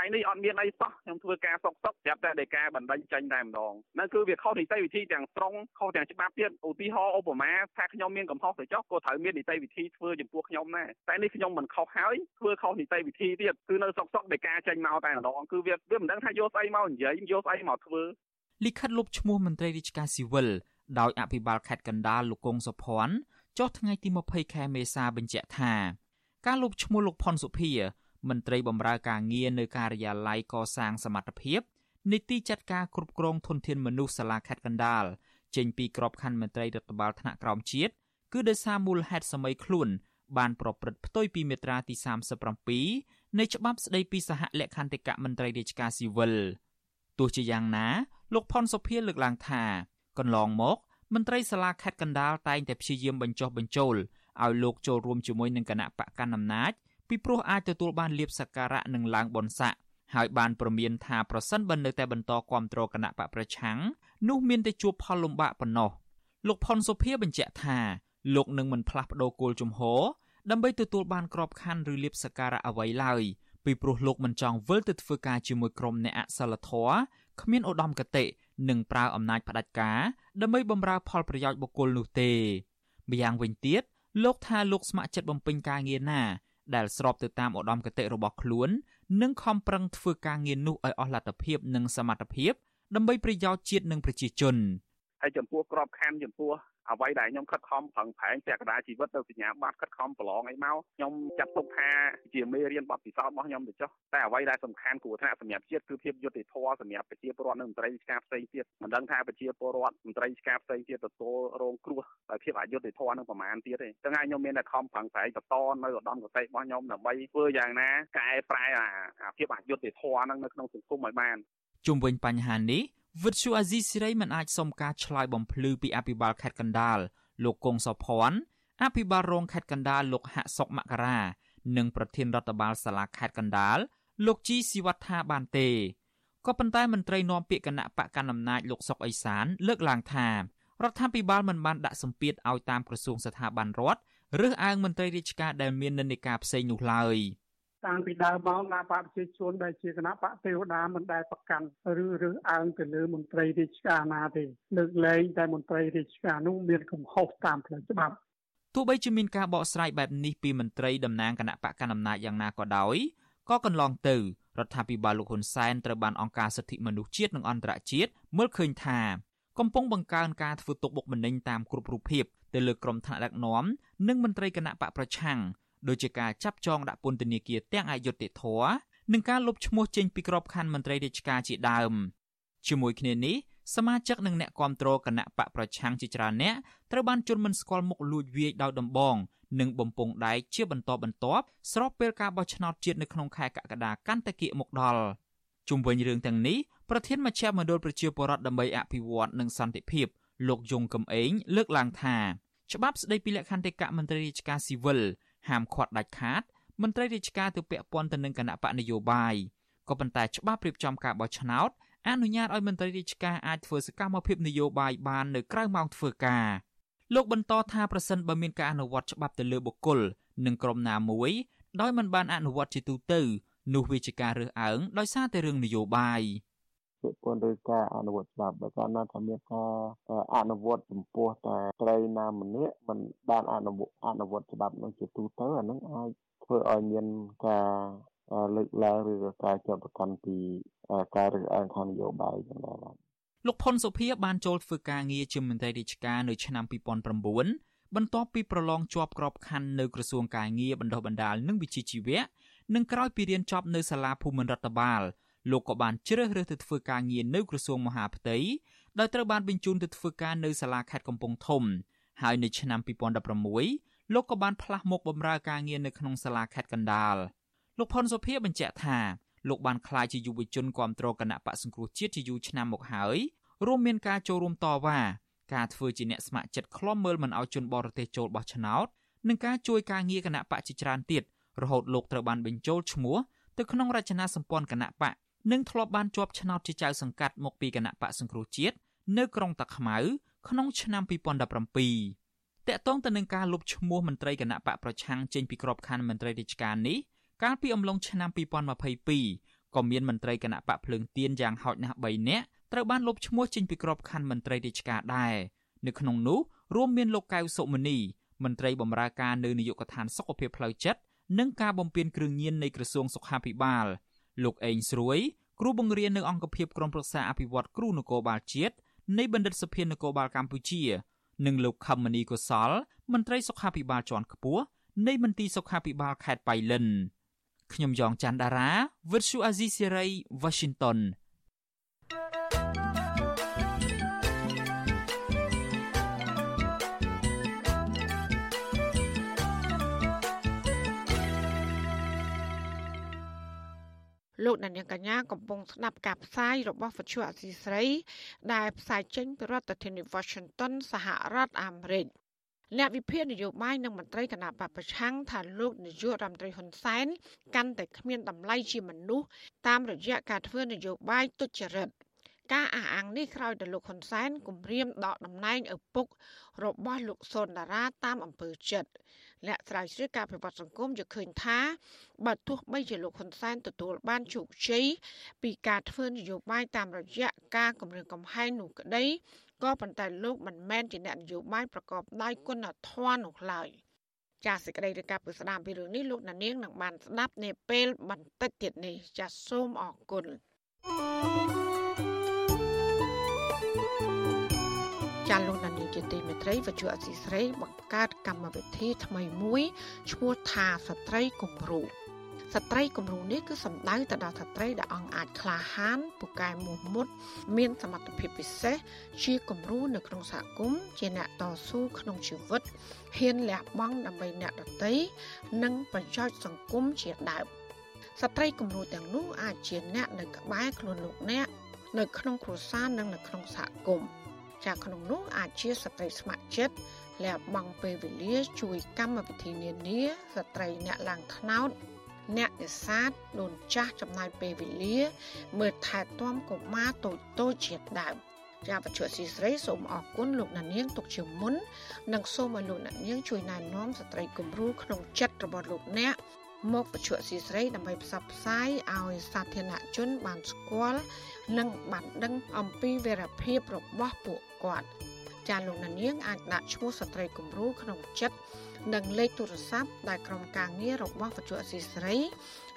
ថ្ងៃនេះអត់មានអីសោះខ្ញុំធ្វើការសុកសុកប្រាប់តែដីកាបណ្ដឹងចេញតែម្ដងนั่นគឺវាខុសនីតិវិធីទាំងស្រុងខុសទាំងច្បាប់ទៀតឧទាហរណ៍ឧបមាថាខ្ញុំមានកំហុសទៅចុះក៏ត្រូវមាននីតិវិធីធ្វើចំពោះខ្ញុំដែរតែនេះខ្ញុំមិនខុសហើយធ្វើខុសនីតិវិធីទៀតគឺនៅសុកសុកដីកាចេញមកតែម្ដងគឺវាវាមិនដឹងថាយកស្អីមកនិយាយយកស្អីមកធ្វើលិខិតលុបឈ្មោះមន្ត្រីរាជការស៊ីវិលដោយអភិបាលខេត្តកណ្ដាលលោកកុងសុភ័ណ្ឌចុះថ្ងៃទី20ខែមេសាបញ្ជាក់ថាការលុបឈ្មោះលោកផុនសុភា មន្ត្រីបម្រើការងារនៅការិយាល័យកសាងសមត្ថភាពនីតិចាត់ការគ្រប់គ្រងធនធានមនុស្សសាលាខេត្តកណ្ដាលចេញពីក្របខ័ណ្ឌមន្ត្រីរដ្ឋបាលថ្នាក់ក្រោមជាតិគឺដោយសារមូលហេតុសម័យខ្លួន បានប្រព្រឹត្តផ្ទុយពីមាត្រាទី37នៃច្បាប់ស្តីពីសហលក្ខន្តិកៈមន្ត្រីរាជការស៊ីវិលទោះជាយ៉ាងណា លោកផុនសុភាលើកឡើងថាកន្លងមកមន្ត្រីសាលាខេត្តកណ្ដាលតែងតែព្យាយាមបញ្ចុះបញ្ចូលឲ្យលោកចូលរួមជាមួយនឹងគណៈបកកណ្ដាលអំណាច ពីព្រោះអាចទទួលបានលៀបសក្ការៈនិងឡើងបុណ្យស័ក្តិហើយបានប្រមានថាប្រសិនបើនៅតែបន្តគ្រប់គ្រងគណៈបកប្រឆាំងនោះមានតែជួបផលលំបាកប៉ុណ្ណោះលោកផុនសុភាបញ្ជាក់ថាលោកនឹងមិនផ្លាស់ប្តូរគោលជំហរដើម្បីទទួលបានក្របខ័ណ្ឌឬលៀបសក្ការៈអ្វីឡើយពីព្រោះលោកមិនចង់វិលទៅធ្វើការជាមួយក្រុមអ្នកអសិលធម៌គ្មានឧត្តមគតិនិងប្រើអំណាចផ្ដាច់ការដើម្បីបម្រើផលប្រយោជន៍បុគ្គលនោះទេម្យ៉ាងវិញទៀតលោកថាលោកស្ម័គ្រចិត្តបំពេញការងារណា ដែលស្របទៅតាមឧត្តមគតិរបស់ខ្លួននិងខំប្រឹងធ្វើការងារនោះឲ្យអស់លទ្ធភាពនិងសមត្ថភាពដើម្បីប្រយោជន៍ជាតិនិងប្រជាជនហើយចំពោះក្របខ័ណ្ឌចំពោះ អ្វីដែលខ្ញុំខិតខំប្រឹងប្រែងពាក់កណ្ដាលជីវិតទៅសញ្ញាបត្រខិតខំប្រឡងអីមកខ្ញុំចាត់ទុកថាជាមេរៀនបទពិសោធន៍របស់ខ្ញុំទៅចុះតែអ្វីដែលសំខាន់គួរថាសម្រាប់ជាតិគឺភាពយុត្តិធម៌សម្រាប់ប្រជាពលរដ្ឋនិងមន្ត្រីរាជការផ្សេងទៀតមិនដឹងថាប្រជាពលរដ្ឋមន្ត្រីរាជការផ្សេងទៀតទទួលរងគ្រោះដោយភាពអយុត្តិធម៌នឹងប្រមាណទៀតទេចឹងហើយខ្ញុំមានតែខំប្រឹងប្រែងបន្តនៅឧត្តមគតិរបស់ខ្ញុំដើម្បីធ្វើយ៉ាងណាកែប្រែអាភាពអយុត្តិធម៌នឹងនៅក្នុងសង្គមឲ្យបានជុំវិញបញ្ហានេះ វិទ្យុអាស៊ីសេរីមិនអាចសុំការឆ្លើយបំភ្លឺពីអភិបាលខេត្តកណ្ដាលលោកគង់សុភ័ណ្ឌអភិបាលរងខេត្តកណ្ដាលលោកហាក់សុកមករានិងប្រធានរដ្ឋបាលសាលាខេត្តកណ្ដាលលោកជីស៊ីវត្ថាបានទេក៏ប៉ុន្តែមន្ត្រីនាំពាក្យគណៈបកកណ្ដាលអំណាចលោកសុកអេសាន លើកឡើងថារដ្ឋាភិបាលមិនបានដាក់សម្ពាធឲ្យតាមក្រសួងស្ថាប័នរដ្ឋឬអើងមន្ត្រីរាជការដែលមាននិន្នាការផ្សេងនោះឡើយ។ តាំងពីដើមមកគណៈបកប្រជាជនដែលជាគណៈបកទេវតាមិនដែលប្រកាន់ឬរើសអើងទៅលើមន្ត្រីរាជការណាទេលើកលែងតែមន្ត្រីរាជការនោះមានកំហុសតាមផ្លូវច្បាប់ទោះបីជាមានការបកស្រាយបែបនេះពីមន្ត្រីតំណាងគណៈបកកណ្ដាលអំណាចយ៉ាងណាក៏ដោយក៏កន្លងទៅរដ្ឋាភិបាលលោកហ៊ុនសែនត្រូវបានអង្គការសិទ្ធិមនុស្សជាតិនិងអន្តរជាតិមើលឃើញថាកំពុងបង្កើនការធ្វើទុកបុកម្នេញតាមគ្រប់រូបភាពទៅលើក្រុមថ្នាក់ដឹកនាំនិងមន្ត្រីគណៈបកប្រឆាំង ដូចជាការចាប់ចងដាក់ពន្ធនាគារទាំងអយុត្តិធម៌និងការលុបឈ្មោះចេញពីក្របខ័ណ្ឌមន្ត្រីរាជការជាដើមជាមួយគ្នានេះសមាជិកនិងអ្នកគាំទ្រគណៈបកប្រឆាំងជាច្រើនអ្នកត្រូវបានជន់មិនស្គាល់មុខលួចវាយដោយដំបង និងបំពង់ដែកជាបន្តបន្ទាប់ស្របពេលការបោះឆ្នោតជាតិនៅក្នុងខែកក្កដាកាន់តែគៀកមកដល់ជុំវិញរឿងទាំងនេះប្រធានមជ្ឈមណ្ឌលប្រជាពលរដ្ឋដើម្បីអភិវឌ្ឍនិងសន្តិភាពលោកយងកំឯងលើកឡើងថាច្បាប់ស្តីពីលក្ខន្តិកៈមន្ត្រីរាជការស៊ីវិល ហាមឃាត់ដាច់ខាតមន្ត្រីរាជការទៅពាក់ព័ន្ធទៅនឹងគណៈបកនយោបាយក៏ប៉ុន្តែច្បាប់រៀបចំការបោះឆ្នោតអនុញ្ញាតឲ្យមន្ត្រីរាជការអាចធ្វើសកម្មភាពនយោបាយបាននៅក្រៅម៉ោងធ្វើការលោកបន្តថាប្រសិនបើមានការអនុវត្តច្បាប់ទៅលើបុគ្គលនិងក្រុមណាមួយដោយមិនបានអនុវត្តជាទូទៅនោះវាជាការរើសអើងដោយសារតែរឿងនយោបាយ ពាក់ព័ន្ធដោយការអនុវត្តច្បាប់បើកាលណាថាមានការអនុវត្តចំពោះតែត្រីណាម្នាក់មិនបានអនុវត្តអនុវត្តច្បាប់នឹងជាទូទៅអានឹងអាចធ្វើឲ្យមានការលើកឡើងឬក៏ការចាប់ប្រកាន់ពីការរើសអើងខាងនយោបាយយ៉ាងណាបាទលោកផុនសុភាបានចូលធ្វើការងារជាមន្ត្រីរាជការនៅឆ្នាំ2009បន្ទាប់ពីប្រឡងជាប់ក្របខ័ណ្ឌនៅក្រសួងការងារបណ្ដុះបណ្ដាលនិងវិជ្ជាជីវៈនិងក្រោយពីរៀនចប់នៅសាលាភូមិន្ទរដ្ឋបាល លោកក៏បានជ្រើសរើសទៅធ្វើការងារនៅក្រសួងមហាផ្ទៃដោយត្រូវបានបញ្ជូនទៅធ្វើការនៅសាលាខេត្តកំពង់ធំ ហើយនៅឆ្នាំ2016លោកក៏បានផ្លាស់មកបម្រើការងារនៅក្នុងសាលាខេត្តកណ្ដាលលោកផុនសុភាបញ្ជាក់ថាលោកបានក្លាយជាយុវជនគ្រប់គ្រងគណៈបកសង្គ្រោះជាតិជាយូរឆ្នាំមកហើយរួមមានការចូលរួមតវ៉ាការធ្វើជាអ្នកស្ម័គ្រចិត្តខ្លំមើលមិនឲ្យជនបរទេសចូលបោះឆ្នោតនិងការជួយការងារគណៈបកជាច្រើនទៀតរហូតលោកត្រូវបានបញ្ចូលឈ្មោះទៅក្នុងរចនាសម្ព័ន្ធគណៈបក និងធ្លាប់បានជាប់ឆ្នោតជាចៅសង្កាត់មកពីគណៈបកសង្គ្រោះជាតិនៅក្រុងតាខ្មៅក្នុងឆ្នាំ2017តកតងទៅនឹងការលុបឈ្មោះមន្ត្រីគណៈបកប្រឆាំងចេញពីក្របខ័ណ្ឌមន្ត្រីរាជការនេះកាលពីអំឡុងឆ្នាំ2022ក៏មានមន្ត្រីគណៈបកភ្លើងទៀនយ៉ាងហោចណាស់3នាក់ត្រូវបានលុបឈ្មោះចេញពីក្របខ័ណ្ឌមន្ត្រីរាជការដែរនៅក្នុងនោះរួមមានលោកកៅសុមនីមន្ត្រីបម្រើការនៅនាយកដ្ឋានសុខភាពផ្លូវចិត្តនិងការបំពេញគ្រឿងញៀននៃក្រសួងសុខាភិបាល លោកអេងស្រួយគ្រូបង្រៀននៅអង្គភាពក្រមប្រឹក្សាអភិវឌ្ឍគ្រូនគរបាលជាតិនៃបណ្ឌិតសភានគរបាលកម្ពុជា និងលោកខមមនីកុសលមន្ត្រីសុខាភិបាលជាន់ខ្ពស់នៃមន្ទីរសុខាភិបាលខេត្តបៃលិនខ្ញុំយ៉ងច័ន្ទដារាវិទ្យុអាស៊ីសេរី Washington លោកអ្នកនាងកញ្ញាកំពុងស្ដាប់ការផ្សាយរបស់វិទ្យុអសីស្រី ដែលផ្សាយចេញពីរដ្ឋធានី Washington សហរដ្ឋអាមេរិកអ្នកវិភាគនយោបាយនិងមន្ត្រីគណៈបពប្រឆាំងថាលោកនាយករដ្ឋមន្ត្រីហ៊ុនសែនកាន់តែគ្មានតម្លៃជាមនុស្សតាមរយៈការធ្វើនយោបាយទុច្ចរិតការអះអាងនេះក្រោយដល់លោកហ៊ុនសែនគម្រាមដកតំណែងឪពុករបស់លោកសុនដារាតាមអំពើចិត្ត អ្នកស្រាវជ្រាវការពិវត្តសង្គមយល់ឃើញថាបើទោះបីជាលោកហ៊ុនសែនទទួលបានជោគជ័យពីការធ្វើនយោបាយតាមរយៈការគម្រាមកំហែងនោះក្តីក៏ប៉ុន្តែលោកមិនមែនជាអ្នកនយោបាយប្រកបដោយគុណធម៌នោះឡើយចាសសេចក្តីរាយការណ៍ពីស្ដាមពីរឿងនេះលោកណានៀងនឹងបានស្ដាប់នាពេលបន្តិចទៀតនេះចាសសូមអរគុណ thank you ចាលោកនានីជាទីមេត្រីវិទ្យុអសីស្រីបង្កើតកម្មវិធីថ្មីមួយឈ្មោះថាស្ត្រីគំរូស្ត្រីគំរូនេះគឺសំដៅទៅដល់ស្ត្រីដែលអង្គអាចក្លាហានពូកែមោះមុតមានសមត្ថភាពពិសេសជាគំរូនៅក្នុងសហគមន៍ជាអ្នកតស៊ូក្នុងជីវិតហ៊ានលះបង់ដើម្បីអ្នកដទៃនិងប្រយោជន៍សង្គមជាដើមស្ត្រីគំរូទាំងនោះអាចជាអ្នកនៅក្បែរខ្លួនលោកអ្នកនៅក្នុងគ្រួសារនិងនៅក្នុងសហគមន៍ ចាក្នុងនោះអាចជាស្ត្រីស្ម័គ្រចិត្តលះបង់ពេលវេលាជួយកម្មវិធីនានាស្ត្រីអ្នកឡើងថ្នោតអ្នកនេសាទដូនចាស់ចំណាយពេលវេលា មើលថែទាំកុមារតូចតូចជាដើមចាបច្ចុប្បន្នស៊ីស្រីសូមអរគុណលោកណានៀងទុកជាមុននិងសូមឲ្យលោកណានៀងជួយណែនាំស្ត្រីគំរូក្នុងចិត្តរបស់លោកអ្នកមកបច្ចុប្បន្នស៊ីស្រីដើម្បីផ្សព្វផ្សាយឲ្យសាធារណជនបានស្គាល់ និងបានដឹងអំពីវីរភាពរបស់ពួកគាត់ចាលោកនាងអាចដាក់ឈ្មោះស្ត្រីគំរូក្នុងចិត្តនិងលេខទូរស័ព្ទដែលក្រុមការងាររបស់វិទ្យុអសីស្រី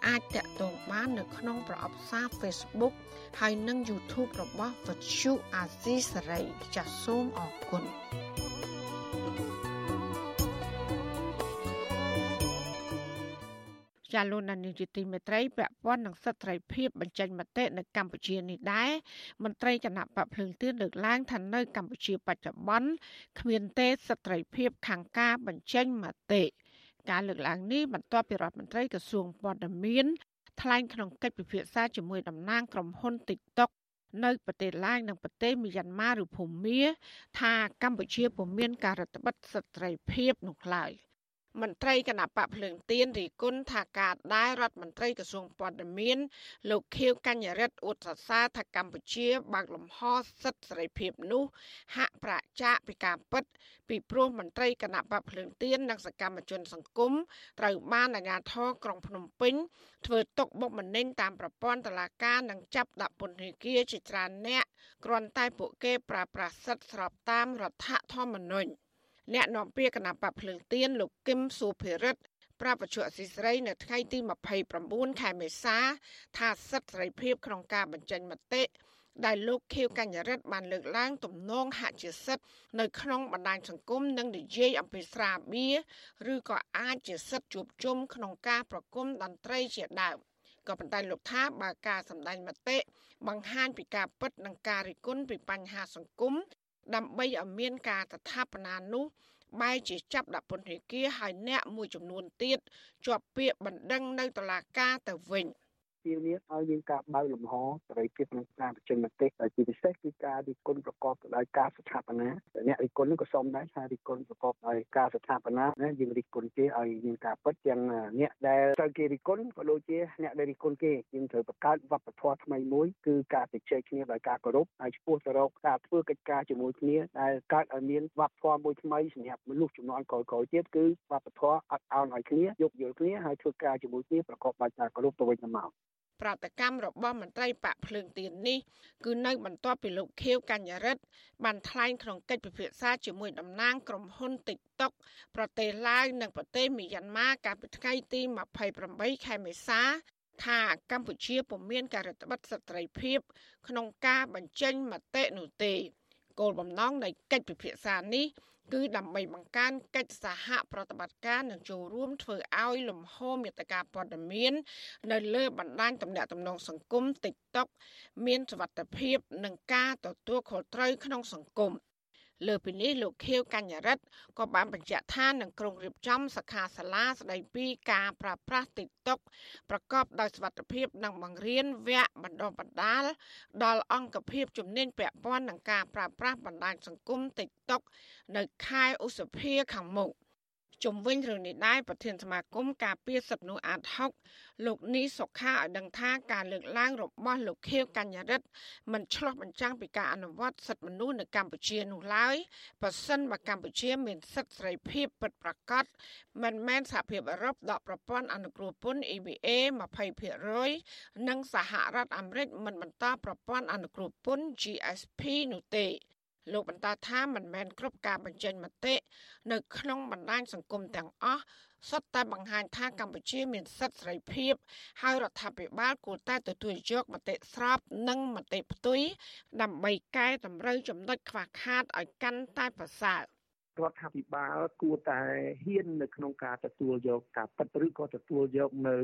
អាចតាក់ទងបាននៅក្នុងប្រអប់សារ Facebook ហើយនិង YouTube របស់វិទ្យុអាស៊ីសេរីចាសសូមអរគុណ ចាលោកនានីជាទីមេត្រីពាក់ព័ន្ធនឹងសិទ្ធិត្រីភាពបញ្ចេញមតិនៅកម្ពុជានេះដែរមន្ត្រីគណៈបកភ្លើងទៀនលើកឡើងថានៅកម្ពុជាបច្ចុប្បន្នគ្មានទេសិទ្ធិត្រីភាពខាងការបញ្ចេញមតិការលើកឡើងនេះបន្ទាប់ពីរដ្ឋមន្ត្រីក្រសួងព័ត៌មានថ្លែងក្នុងកិច្ចពិភាក្សាជាមួយតំណាងក្រុមហ៊ុន TikTok នៅប្រទេសឡាវនិងប្រទេសមីយ៉ាន់ម៉ាឬភូមាថាកម្ពុជាពុំមានការរដ្ឋបិទសិទ្ធិត្រីភាពនោះឡើយ។ មន្ត្រីគណៈបកភ្លើងទៀនរីគុណថាការដែលរដ្ឋមន្ត្រីក្រសួងព័ត៌មាន លោកខៀវកញ្ញរិទ្ធឧត្តសាថាកម្ពុជាបើកលំហសិទ្ធិសេរីភាពនោះ ហាក់ប្រាចាកពីការពិត ពីព្រោះមន្ត្រីគណៈបកភ្លើងទៀននិងសកម្មជនសង្គមត្រូវបានអាជ្ញាធរក្រុងភ្នំពេញធ្វើទុកបុកម្នេញតាមប្រព័ន្ធតុលាការនិងចាប់ដាក់ពន្ធនាគារជាច្រើនអ្នកគ្រាន់តែពួកគេប្រើប្រាស់សិទ្ធិស្របតាមរដ្ឋធម្មនុញ្ញ អ្នកនាំពាក្យគណៈបកភ្លើងទៀនលោកគឹមសុភិរិទ្ធប្រាប់បច្ចុប្បន្នស៊ីស្រីនៅថ្ងៃទី29ខែមេសា ថាសិទ្ធិសេរីភាពក្នុងការបញ្ចេញមតិដែលលោកខៀវកញ្ញរិទ្ធបានលើកឡើងទំនងហាក់ជាសិទ្ធិនៅក្នុងបណ្ដាញសង្គមនិងនិយាយអំពីស្រាបៀរឬក៏អាចជាសិទ្ធិជួបជុំក្នុងការប្រគំតន្ត្រីជាដើមក៏ប៉ុន្តែលោកថាបើការសម្ដែងមតិបង្ហាញពីការពិតនិងការរិះគន់ពីបញ្ហាសង្គម ដើម្បីឲ្យមានការស្ថាបនានោះបែរជាចាប់ដាក់ពន្ធនាគារហើយអ្នកមួយចំនួនទៀតជាប់ពាក្យបណ្ដឹងនៅតុលាការទៅវិញ។ ទាមទារឲ្យមានការបើកលំហសេរីភាពក្នុងការបញ្ចេញមតិជាពិសេសគឺការរិះគន់ប្រកបដោយការស្ថាបនាអ្នករិះគន់នោះក៏សូមដែរថារិះគន់ប្រកបដោយការស្ថាបនាណាយើងរិះគន់គេឲ្យមានការពិតទាំងអ្នកដែលត្រូវគេរិះគន់ក៏ដូចជាអ្នកដែលរិះគន់គេយើងត្រូវបង្កើតវប្បធម៌ថ្មីមួយគឺការជជែកគ្នាដោយការគោរពហើយឆ្ពោះទៅរកការធ្វើកិច្ចការជាមួយគ្នាដែលកើតឲ្យមានវប្បធម៌មួយថ្មីសម្រាប់មនុស្សជំនាន់ក្រោយៗទៀតគឺវប្បធម៌អត់ឱនឲ្យគ្នាយោគយល់គ្នាហើយធ្វើការជាមួយគ្នាប្រកបដោយការគោរពទៅវិញទៅមក ប្រតិកម្មរបស់មន្ត្រីបកភ្លើងទៀននេះគឺនៅបន្ទាប់ពីលោកខៀវកញ្ញរិទ្ធបានថ្លែងក្នុងកិច្ចពិភាក្សាជាមួយតំណាងក្រុមហ៊ុន TikTok ប្រទេសឡាវនិងប្រទេសមីយ៉ាន់ម៉ាកាលពីថ្ងៃទី28ខែមេសាថាកម្ពុជាពុំមានការរដ្ឋបတ်សិទ្ធិភាព ក្នុងការបញ្ចេញមតិនោះទេគោលបំណងនៃកិច្ចពិភាក្សានេះ គឺដើម្បីបង្កើនកិច្ចសហប្រតិបត្តិការនិងចូលរួមធ្វើឲ្យលំហមេត្តាព័ត៌មាននៅលើបណ្ដាញទំនាក់ទំនងសង្គម TikTok មានសុវត្ថិភាពនិងការទទួលខុសត្រូវក្នុងសង្គម លើពីនេះលោកខៀវកញ្ញរិទ្ធក៏បានបញ្ជាក់ថានឹងក្រុងរៀបចំសិក្ខាសាលាស្ដីពីការប្រើប្រាស់ TikTok ប្រកបដោយសុវត្ថិភាពនិងបង្រៀនវគ្គបណ្ដុះបណ្ដាល ដល់អង្គភាពជំនាញពាក់ព័ន្ធនឹងការប្រើប្រាស់បណ្ដាញសង្គម TikTok នៅខែឧសភាខាងមុខ ជំវិញរឿងនេះដែរប្រធានសមាគមការពារសិទ្ធិមនុស្សអាត6លោកនីសុខាឲ្យដឹងថាការលើកឡើងរបស់លោកខៀវកញ្ញរិទ្ធមិនឆ្លោះបញ្ចាំងពីការអនុវត្តសិទ្ធិមនុស្សនៅកម្ពុជានោះឡើយបើសិនបើកម្ពុជាមានសិទ្ធិសេរីភាពពិតប្រាកដមិនមែនសហភាពអឺរ៉ុបដកប្រព័ន្ធអនុគ្រោះពន្ធ EBA 20%និងសហរដ្ឋអាមេរិកមិនបន្តប្រព័ន្ធអនុគ្រោះពន្ធ GSP នោះទេ លោកបន្តថាមិនមែនគ្រប់ការបញ្ចេញមតិនៅក្នុងបណ្ដាញសង្គមទាំងអស់សុទ្ធតែបង្ហាញថាកម្ពុជាមានសិទ្ធិសេរីភាព ហើយរដ្ឋាភិបាលគួរតែទទួលយកមតិស្របនិងមតិផ្ទុយដើម្បីកែតម្រូវចំណុចខ្វះខាតឲ្យកាន់តែប្រសើរ។ រដ្ឋាភិបាលគួរតែហ៊ាននៅក្នុងការទទួលយកការពិតឬក៏ទទួលយកនៅ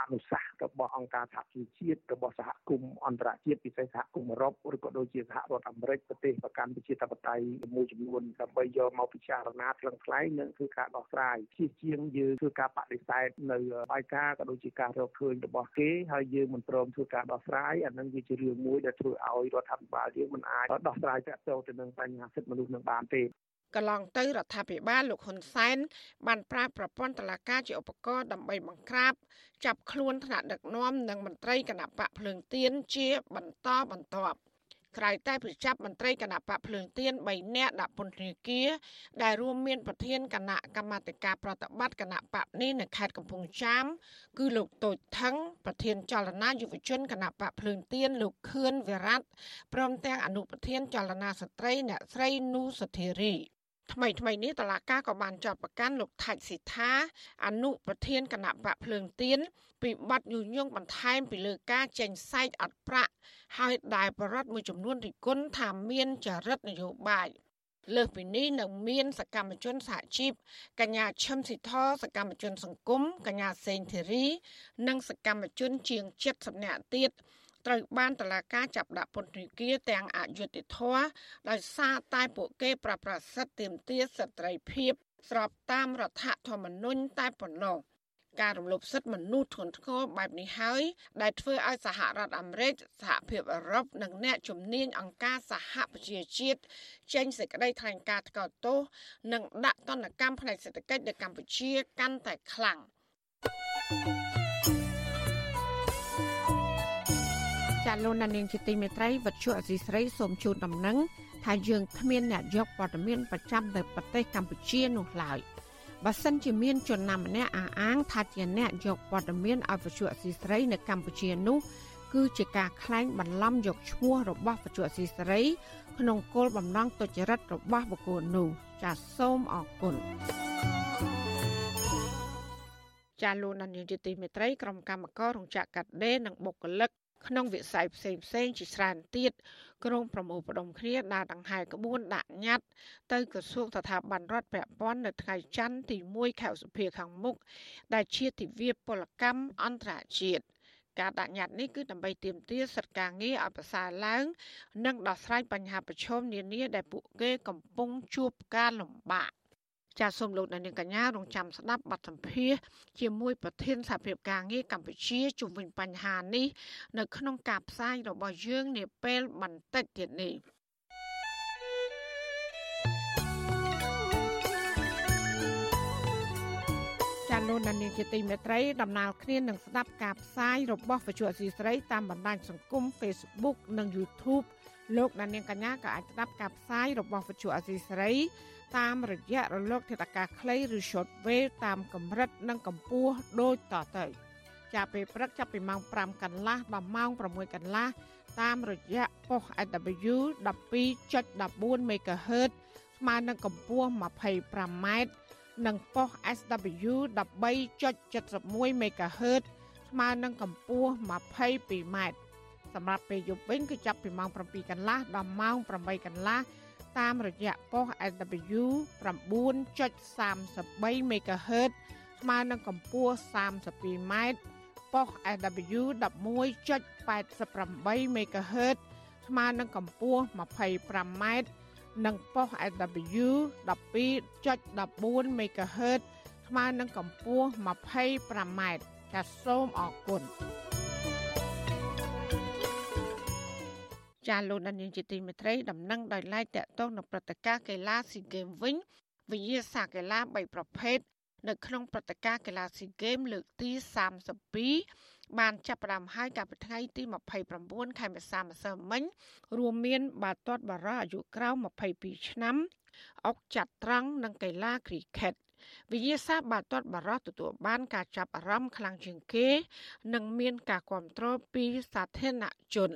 អនុសាសន៍របស់អង្គការសហជីវជាតិរបស់សហគមន៍អន្តរជាតិពិសេសសហគមន៍អឺរ៉ុបឬក៏ដូចជាសហរដ្ឋអាមេរិកប្រទេសប្រកាន់ប្រជាធិបតេយ្យមួយចំនួនដើម្បីយកមកពិចារណាថ្លឹងថ្លែងនិងធ្វើការដោះស្រាយជាជាងយើងធ្វើការបដិសេធនៅបាយការក៏ដូចជាការរកឃើញរបស់គេហើយយើងមិនព្រមធ្វើការដោះស្រាយអានឹងវាជារឿងមួយដែលធ្វើឲ្យរដ្ឋាភិបាលយើងមិនអាចដោះស្រាយតាក់ទងទៅនឹងបញ្ហាសិទ្ធិមនុស្សនឹងបានទេ កន្លងទៅរដ្ឋាភិបាលលោកហ៊ុនសែនបានប្រើប្រព័ន្ធតុលាការជាឧបករណ៍ដើម្បីបង្ក្រាបចាប់ខ្លួនថ្នាក់ដឹកនាំនិងមន្ត្រីគណៈបកភ្លើងទៀនជាបន្តបន្ទាប់ក្រៅតែប្រចាប់មន្ត្រីគណៈបកភ្លើងទៀន3នាក់ដាក់ពន្ធនាគារដែលរួមមានប្រធានគណៈកម្មាធិការប្រតិបត្តិគណៈបកនេះនៅខេត្តកំពង់ចាម គឺលោកតូចថងប្រធានចលនាយុវជនគណៈបកភ្លើងទៀនលោកខឿនវិរៈព្រមទាំងអនុប្រធានចលនាស្ត្រីអ្នកស្រីនូសុធារី ថ្មីថ្មីនេះតឡាកាក៏បានចាប់ប្រកាន់លោកថាច់ស៊ីថាអនុប្រធានគណៈបកភ្លើងទៀនពីបទញុះញង់បន្ថែមពីលើការចេញសែកអត់ប្រាក់ហើយដែលបរដ្ឋមួយចំនួនរិះគន់ថាមានចរិតនយោបាយលើសពីនេះនៅមានសកម្មជនសហជីពកញ្ញាឈឹមស៊ីធសកម្មជនសង្គមកញ្ញាសេងធីរី និងសកម្មជនជាង70នាក់ទៀត ត្រូវបានតឡាការចាប់ដាក់ពន្ធនាគារទាំងអយុត្តិធម៌ដោយសារតែពួកគេប្រព្រឹត្តសិទ្ធិទាមទារសិទ្ធិភាពស្របតាមរដ្ឋធម្មនុញ្ញតែប៉ុណ្ណោះការរំលោភសិទ្ធិមនុស្សធ្ងន់ធ្ងរបែបនេះហើយដែលធ្វើឲ្យសហរដ្ឋអាមេរិកសហភាពអឺរ៉ុបនិងអ្នកជំនាញអង្គការសហប្រជាជាតិចេញសេចក្តីថ្លែងការណ៍ថ្កោលទោសនិងដាក់ទណ្ឌកម្មផ្នែកសេដ្ឋកិច្ចនៅកម្ពុជាកាន់តែខ្លាំង។ ចាលោកនាងជាទីមេត្រីវັດឈុអសីស្រីសូមជូនដំណឹងថាយើងគ្មានអ្នកយកព័ត៌មានប្រចាំនៅប្រទេសកម្ពុជានោះឡើយបើសិនជាមានជនណាម្នាក់អះអាងថាជាអ្នកយកព័ត៌មានឲ្យវិទ្យុអសីស្រីនៅកម្ពុជានោះគឺជាការក្លែងបន្លំយកឈ្មោះរបស់វិទ្យុអសីស្រី ក្នុងគោលបំណងទុច្ចរិតរបស់បុគ្គលនោះចាសសូមអរគុណចាលោកនាយកជាទីមេត្រីក្រុមកម្មការរោងចក្រកាត់ដេរនិងបុគ្គលិក ក្នុងវិស័យផ្សេងផ្សេងជាច្រើនទៀតក្រុងប្រមូលផ្ដុំគ្នាដាក់ដង្ហែក្បួនដាក់ញត្តិទៅក្រសួងស្ថាប័នរដ្ឋពាក់ព័ន្ធនៅថ្ងៃច័ន្ទទី1ខែឧសភាខាងមុខដែលជាទិវាពលកម្មអន្តរជាតិការដាក់ញត្តិនេះគឺដើម្បីទាមទារសិទ្ធិការងារឲ្យប្រសើរឡើង និងដោះស្រាយបញ្ហាប្រឈមនានាដែលពួកគេកំពុងជួបការលំបាក ចាសសូមលោកអ្នកនាងកញ្ញារងចាំស្ដាប់បទសម្ភាសជាមួយប្រធានសហភាពការងារកម្ពុជាជុំវិញបញ្ហានេះនៅក្នុងការផ្សាយរបស់យើងនាពេលបន្តិចទៀតនេះចាលោកដានីជាទីមេត្រីដំណើរគ្នានឹងស្ដាប់ការផ្សាយរបស់វិទ្យុអសីស្រីតាមបណ្ដាញសង្គម Facebook និង YouTube លោកដានៀងកញ្ញាក៏អាចស្ដាប់ការផ្សាយរបស់វិទ្យុអសីស្រី តាមរយៈរលក ធាតុអាកាសខ្លីឬ short wave តាមកម្រិតនិងកម្ពស់ដូចតទៅចាប់ពេលព្រឹកចាប់ពីម៉ោង5កន្លះដល់ម៉ោង6កន្លះតាមរយៈប៉ុស AW 12.14 MHz ស្មើនឹងកម្ពស់ 25m និងប៉ុស SW 13.71 MHz ស្មើនឹងកម្ពស់ 22m សម្រាប់ពេលយប់វិញគឺចាប់ពីម៉ោង7កន្លះដល់ម៉ោង8កន្លះតាមរយៈប៉ុស SW 9.33 MHz ស្មើនឹងកម្ពស់ 32m ប៉ុស SW 11.88 MHz ស្មើនឹងកម្ពស់ 25m និងប៉ុស SW 12.14 MHz ស្មើនឹងកម្ពស់ 25m ចាសសូមអរគុណ ចាលោកដានីងជាទីមេត្រីដំណឹងដោយឡែកតកតងនឹងព្រឹត្តិការណ៍កីឡាស៊ីហ្គេមវិញវិញ្ញាសាកីឡា3ប្រភេទនៅក្នុងព្រឹត្តិការណ៍កីឡាស៊ីហ្គេមលើកទី32បានចាប់ផ្ដើមហើយកាលពីថ្ងៃទី29ខែមេសាម្សិលមិញរួមមាន បាល់ទាត់បារោះអាយុក្រោម22ឆ្នាំអុកចាត់ត្រង់និងកីឡាគ្រីខេតវិញ្ញាសាបាល់ទាត់បារោះទទួលបានការចាប់អារម្មណ៍ខ្លាំងជាងគេ និងមានការគ្រប់គ្រងពីសាធារណជន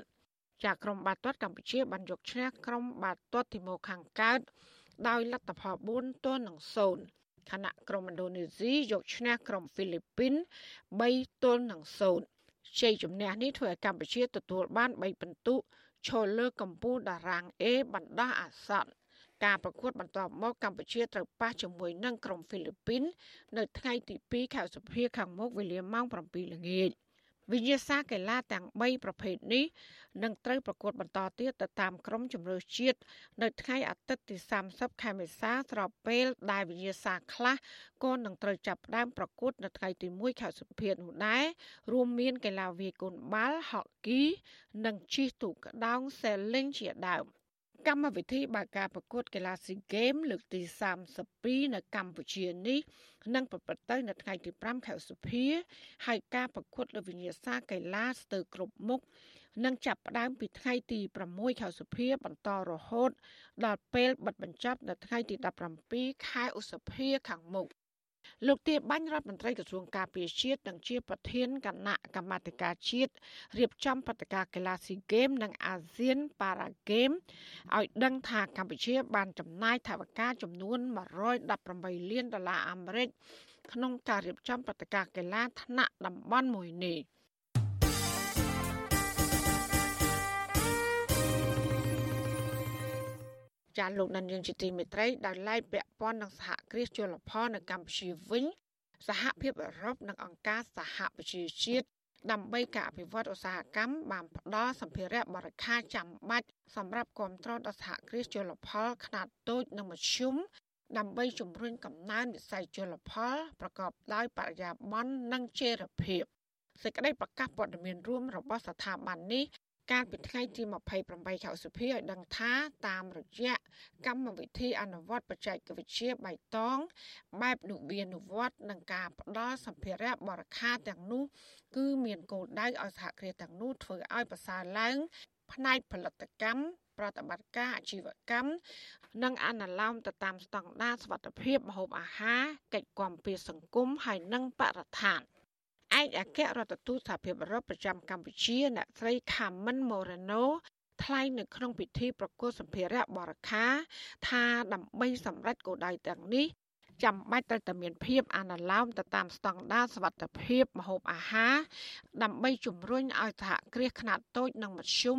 ចាក្រុមបាល់ទាត់កម្ពុជាបានយកឈ្នះក្រុមបាល់ទាត់ទីម៉ូខាងកើតដោយលទ្ធផល4ទល់នឹង0ខណៈក្រុមឥណ្ឌូនេស៊ីយកឈ្នះក្រុមហ្វីលីពីន3ទល់នឹង0ជ័យជំនះនេះធ្វើឲ្យកម្ពុជាទទួលបាន3ពិន្ទុឈរលើកំពូលតារាង A បណ្ដោះអាសន្នការប្រកួតបន្តមកកម្ពុជាត្រូវប៉ះជាមួយនឹងក្រុមហ្វីលីពីន នៅថ្ងៃទី2ខែសុភាខាងមុខវេលាម៉ោង7ល្ងាច។ វិញ្ញាសាកីឡាទាំង3ប្រភេទនេះនឹងត្រូវប្រកួតបន្តទៀតទៅតាមក្រុមជម្រើសជាតិនៅថ្ងៃអាទិត្យទី30ខែមេសាស្របពេលដែលវិញ្ញាសាខ្លះក៏នឹងត្រូវចាប់ផ្ដើមប្រកួតនៅថ្ងៃទី1ខែសុភានោះដែររួមមានកីឡាវាយកូនបាល់ហុកគី និងជិះទូកក្ដោងសេលីងជាដើម។ កម្មវិធីបើកការប្រកួតកីឡាស៊ីហ្គេមលើកទី32នៅកម្ពុជានេះនឹងប្រព្រឹត្តទៅនៅថ្ងៃទី5ខែសុភាហើយការប្រកួតលើវិញ្ញាសាកីឡាស្ទើរគ្រប់មុខនឹងចាប់ផ្ដើមពីថ្ងៃទី6ខែសុភា បន្តរហូត ដល់ពេលបិទបញ្ចប់នៅថ្ងៃទី17ខែឧសភាខាងមុខ លោកទាបាញ់រដ្ឋមន្ត្រីក្រសួងការពារជាតិនិងជាប្រធានគណៈកម្មាធិការជាតិរៀបចំបដកាកីឡាស៊ីហ្គេមនិងអាស៊ានប៉ារ៉ាហ្គេមឲ្យដឹងថាកម្ពុជា បានចំណាយថវិកាចំនួន118លានដុល្លារអាមេរិកក្នុងការរៀបចំបដកាកីឡាថ្នាក់តំបន់មួយនេះ។ ចាលោកដានយើងជាទីមេត្រីដោយឡែកពាក់ព័ន្ធនឹងសហគ្រាសជលផលនៅកម្ពុជាវិញសហភាពអឺរ៉ុបនិងអង្គការសហប្រជាជាតិដើម្បីការអភិវឌ្ឍឧស្សាហកម្មបានផ្ដល់សម្ភារៈបរិក្ខារចាំបាច់សម្រាប់គ្រប់គ្រងដល់សហគ្រាសជលផលខ្នាតតូចនិងមធ្យមដើម្បីជំរុញកំណើនវិស័យជលផលប្រកបដោយបរិយាបន្ននិងចីរភាពសេចក្តីប្រកាសព័ត៌មានរួមរបស់ស្ថាប័ននេះ កាលពីថ្ងៃទី28ខែឧសភាឲ្យដឹងថាតាមរយៈកម្មវិធីអនុវត្តបច្ចេកវិទ្យាបៃតង បែបនុវានុវត្តនឹងការផ្ដល់សម្ភារៈបរិខាទាំងនោះ គឺមានគោលដៅឲ្យសហគ្រាសទាំងនោះធ្វើឲ្យប្រសើរឡើង ផ្នែកផលិតកម្មប្រតិបត្តិការអាជីវកម្មនិងអនុលោមទៅតាមស្តង់ដារសុវត្ថិភាពម្ហូបអាហារកិច្ចគាំពារសង្គមហើយនិងបរិស្ថាន។ ឯកអគ្គរដ្ឋទូតសហភាពអឺរ៉ុបប្រចាំកម្ពុជាអ្នកស្រី Carmen Moreno ថ្លែងនៅក្នុងពិធីប្រគល់សម្ភារៈបរិខាថាដើម្បីសម្រេចគោលដៅទាំងនេះចាំបាច់ត្រូវតែមានភាពអនុលោមទៅតាមស្តង់ដារសុវត្ថិភាពម្ហូបអាហារដើម្បីជំរុញឲ្យសហគ្រាសខ្នាតតូចនិងមធ្យម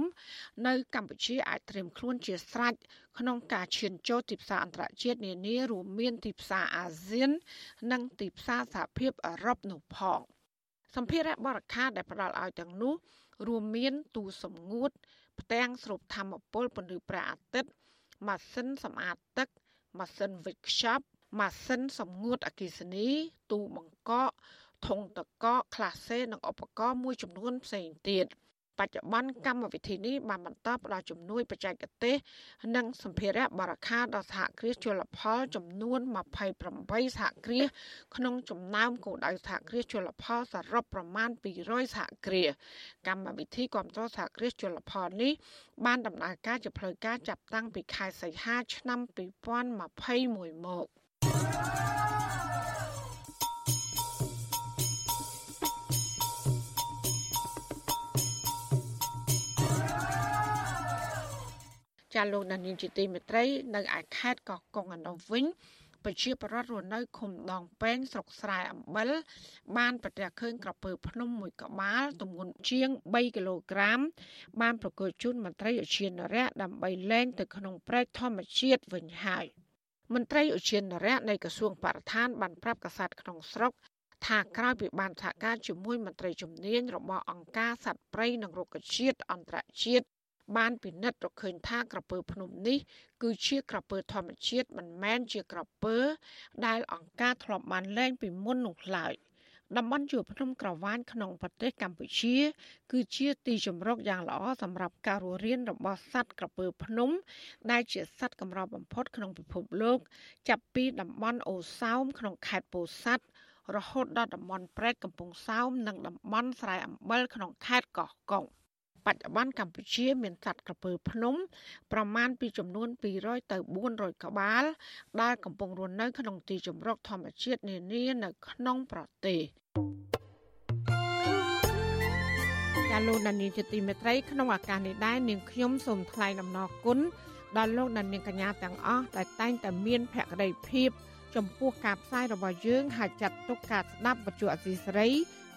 នៅកម្ពុជាអាចត្រៀមខ្លួនជាស្រេចក្នុងការឈានចូលទីផ្សារអន្តរជាតិនានារួមមានទីផ្សារអាស៊ាន និងទីផ្សារសហភាពអឺរ៉ុបនោះផង។ សម្ភារៈបរិខាដែលផ្ដល់ឲ្យទាំងនោះ រួមមានទូសម្ងួត ផ្ទាំងស្រូបធម្មពលពន្លឺព្រះអាទិត្យម៉ាស៊ីនសម្អាតទឹកម៉ាស៊ីនវេចខ្ចប់ម៉ាស៊ីនសម្ងួតអគ្គិសនី ទូបង្កកធុងតកកក្លាសេនិងឧបករណ៍មួយចំនួនផ្សេងទៀត។ បច្ចុប្បន្នកម្មវិធីនេះបានបន្តផ្ដល់ជំនួយបច្ចេកទេស និងសម្ភារៈបរិក្ខារដល់សហគ្រាសជលផលចំនួន28សហគ្រាសក្នុងចំណោមគោលដៅសហគ្រាសជលផលសរុបប្រមាណ200សហគ្រាសកម្មវិធីគ្រប់គ្រងសហគ្រាសជលផលនេះបានដំណើរការជាផ្លូវការចាប់តាំងពីខែសីហាឆ្នាំ2021មក ចាលោកដានីលជាទីមេត្រី នៅឯខេត្តកោះកុងអនុវិញប្រជាពលរដ្ឋរស់នៅឃុំដងពេងស្រុកស្រែអំបិលបានប្រទះឃើញក្រពើភ្នំមួយក្បាលទម្ងន់ជាង3គីឡូក្រាម បានប្រគល់ជូនមន្ត្រីឧទ្យានុរៈដើម្បីលែងទៅក្នុងព្រែកធម្មជាតិវិញហើយមន្ត្រីឧទ្យានុរៈនៃក្រសួងបរិស្ថានបានប្រាប់កាសែតក្នុងស្រុកថាក្រោយពីបានសហការជាមួយមន្ត្រីជំនាញរបស់អង្គការសត្វព្រៃនិងរុក្ខជាតិអន្តរជាតិ បានពិនិត្យរកឃើញថាក្រពើភ្នំនេះ គឺជាក្រពើធម្មជាតិមិនមែនជាក្រពើ ដែលអង្គការធ្លាប់បានលែងពីមុននោះឡើយតំបន់ជួរភ្នំក្រវាញក្នុងប្រទេសកម្ពុជា គឺជាទីជម្រកយ៉ាងល្អសម្រាប់ការរស់រានរបស់សត្វក្រពើភ្នំ ដែលជាសត្វកម្របំផុតក្នុងពិភពលោក ចាប់ពីតំបន់អូសោមក្នុងខេត្តពោធិ៍សាត់រហូតដល់តំបន់ព្រែកកំពង់សោមនិងតំបន់ស្រែអំបិលក្នុងខេត្តកោះកុង បច្ចុប្បន្នកម្ពុជា មានសត្វក្រពើភ្នំ ប្រមាណពីចំនួន200ទៅ400ក្បាល ដែលកំពុងរស់នៅ ក្នុងទីជម្រកធម្មជាតិនានានៅក្នុងប្រទេសាលោកដានីលជាទីមេត្រីក្នុងឱកាសនេះដែរនាងខ្ញុំសូមថ្លែងអំណរគុណដល់លោកដានីលកញ្ញាទាំងអស់ដែលតែងតែមានភក្ដីភាពចំពោះការផ្សាយរបស់យើងហើយចាត់ទុកការស្ដាប់វិទ្យុអសីសេរី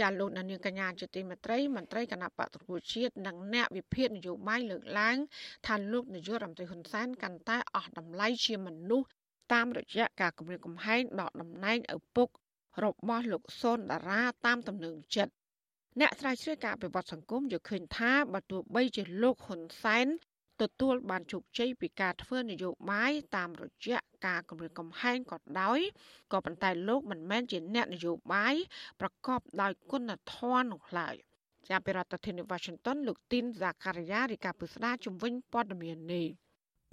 ចាលោកនាងកញ្ញាជាទីមេត្រីមន្ត្រីគណៈបកប្រជាជាតិនិងអ្នកវិភាគនយោបាយលើកឡើងថាលោកនាយករដ្ឋមន្ត្រីហ៊ុនសែនកាន់តែអស់តម្លៃជាមនុស្សតាមរយៈការគម្រាមកំហែងដកតំណែងឪពុករបស់លោកសុនដារាតាមទំនឹងចិត្តអ្នកស្រាវជ្រាវការអភិវឌ្ឍសង្គមយល់ឃើញថាបើទោះបីជាលោកហ៊ុនសែន ទទួលបានជោគជ័យពីការធ្វើនយោបាយតាមរយៈការគម្រាមកំហែងក៏ដោយក៏ប៉ុន្តែលោកមិនមែនជាអ្នកនយោបាយប្រកបដោយគុណធម៌នោះឡើយជាប្រធានាធិបតី Washington លោកទីនហ្សាការីយ៉ារីកាពុស្ដាជំវិញព័ត៌មាននេះ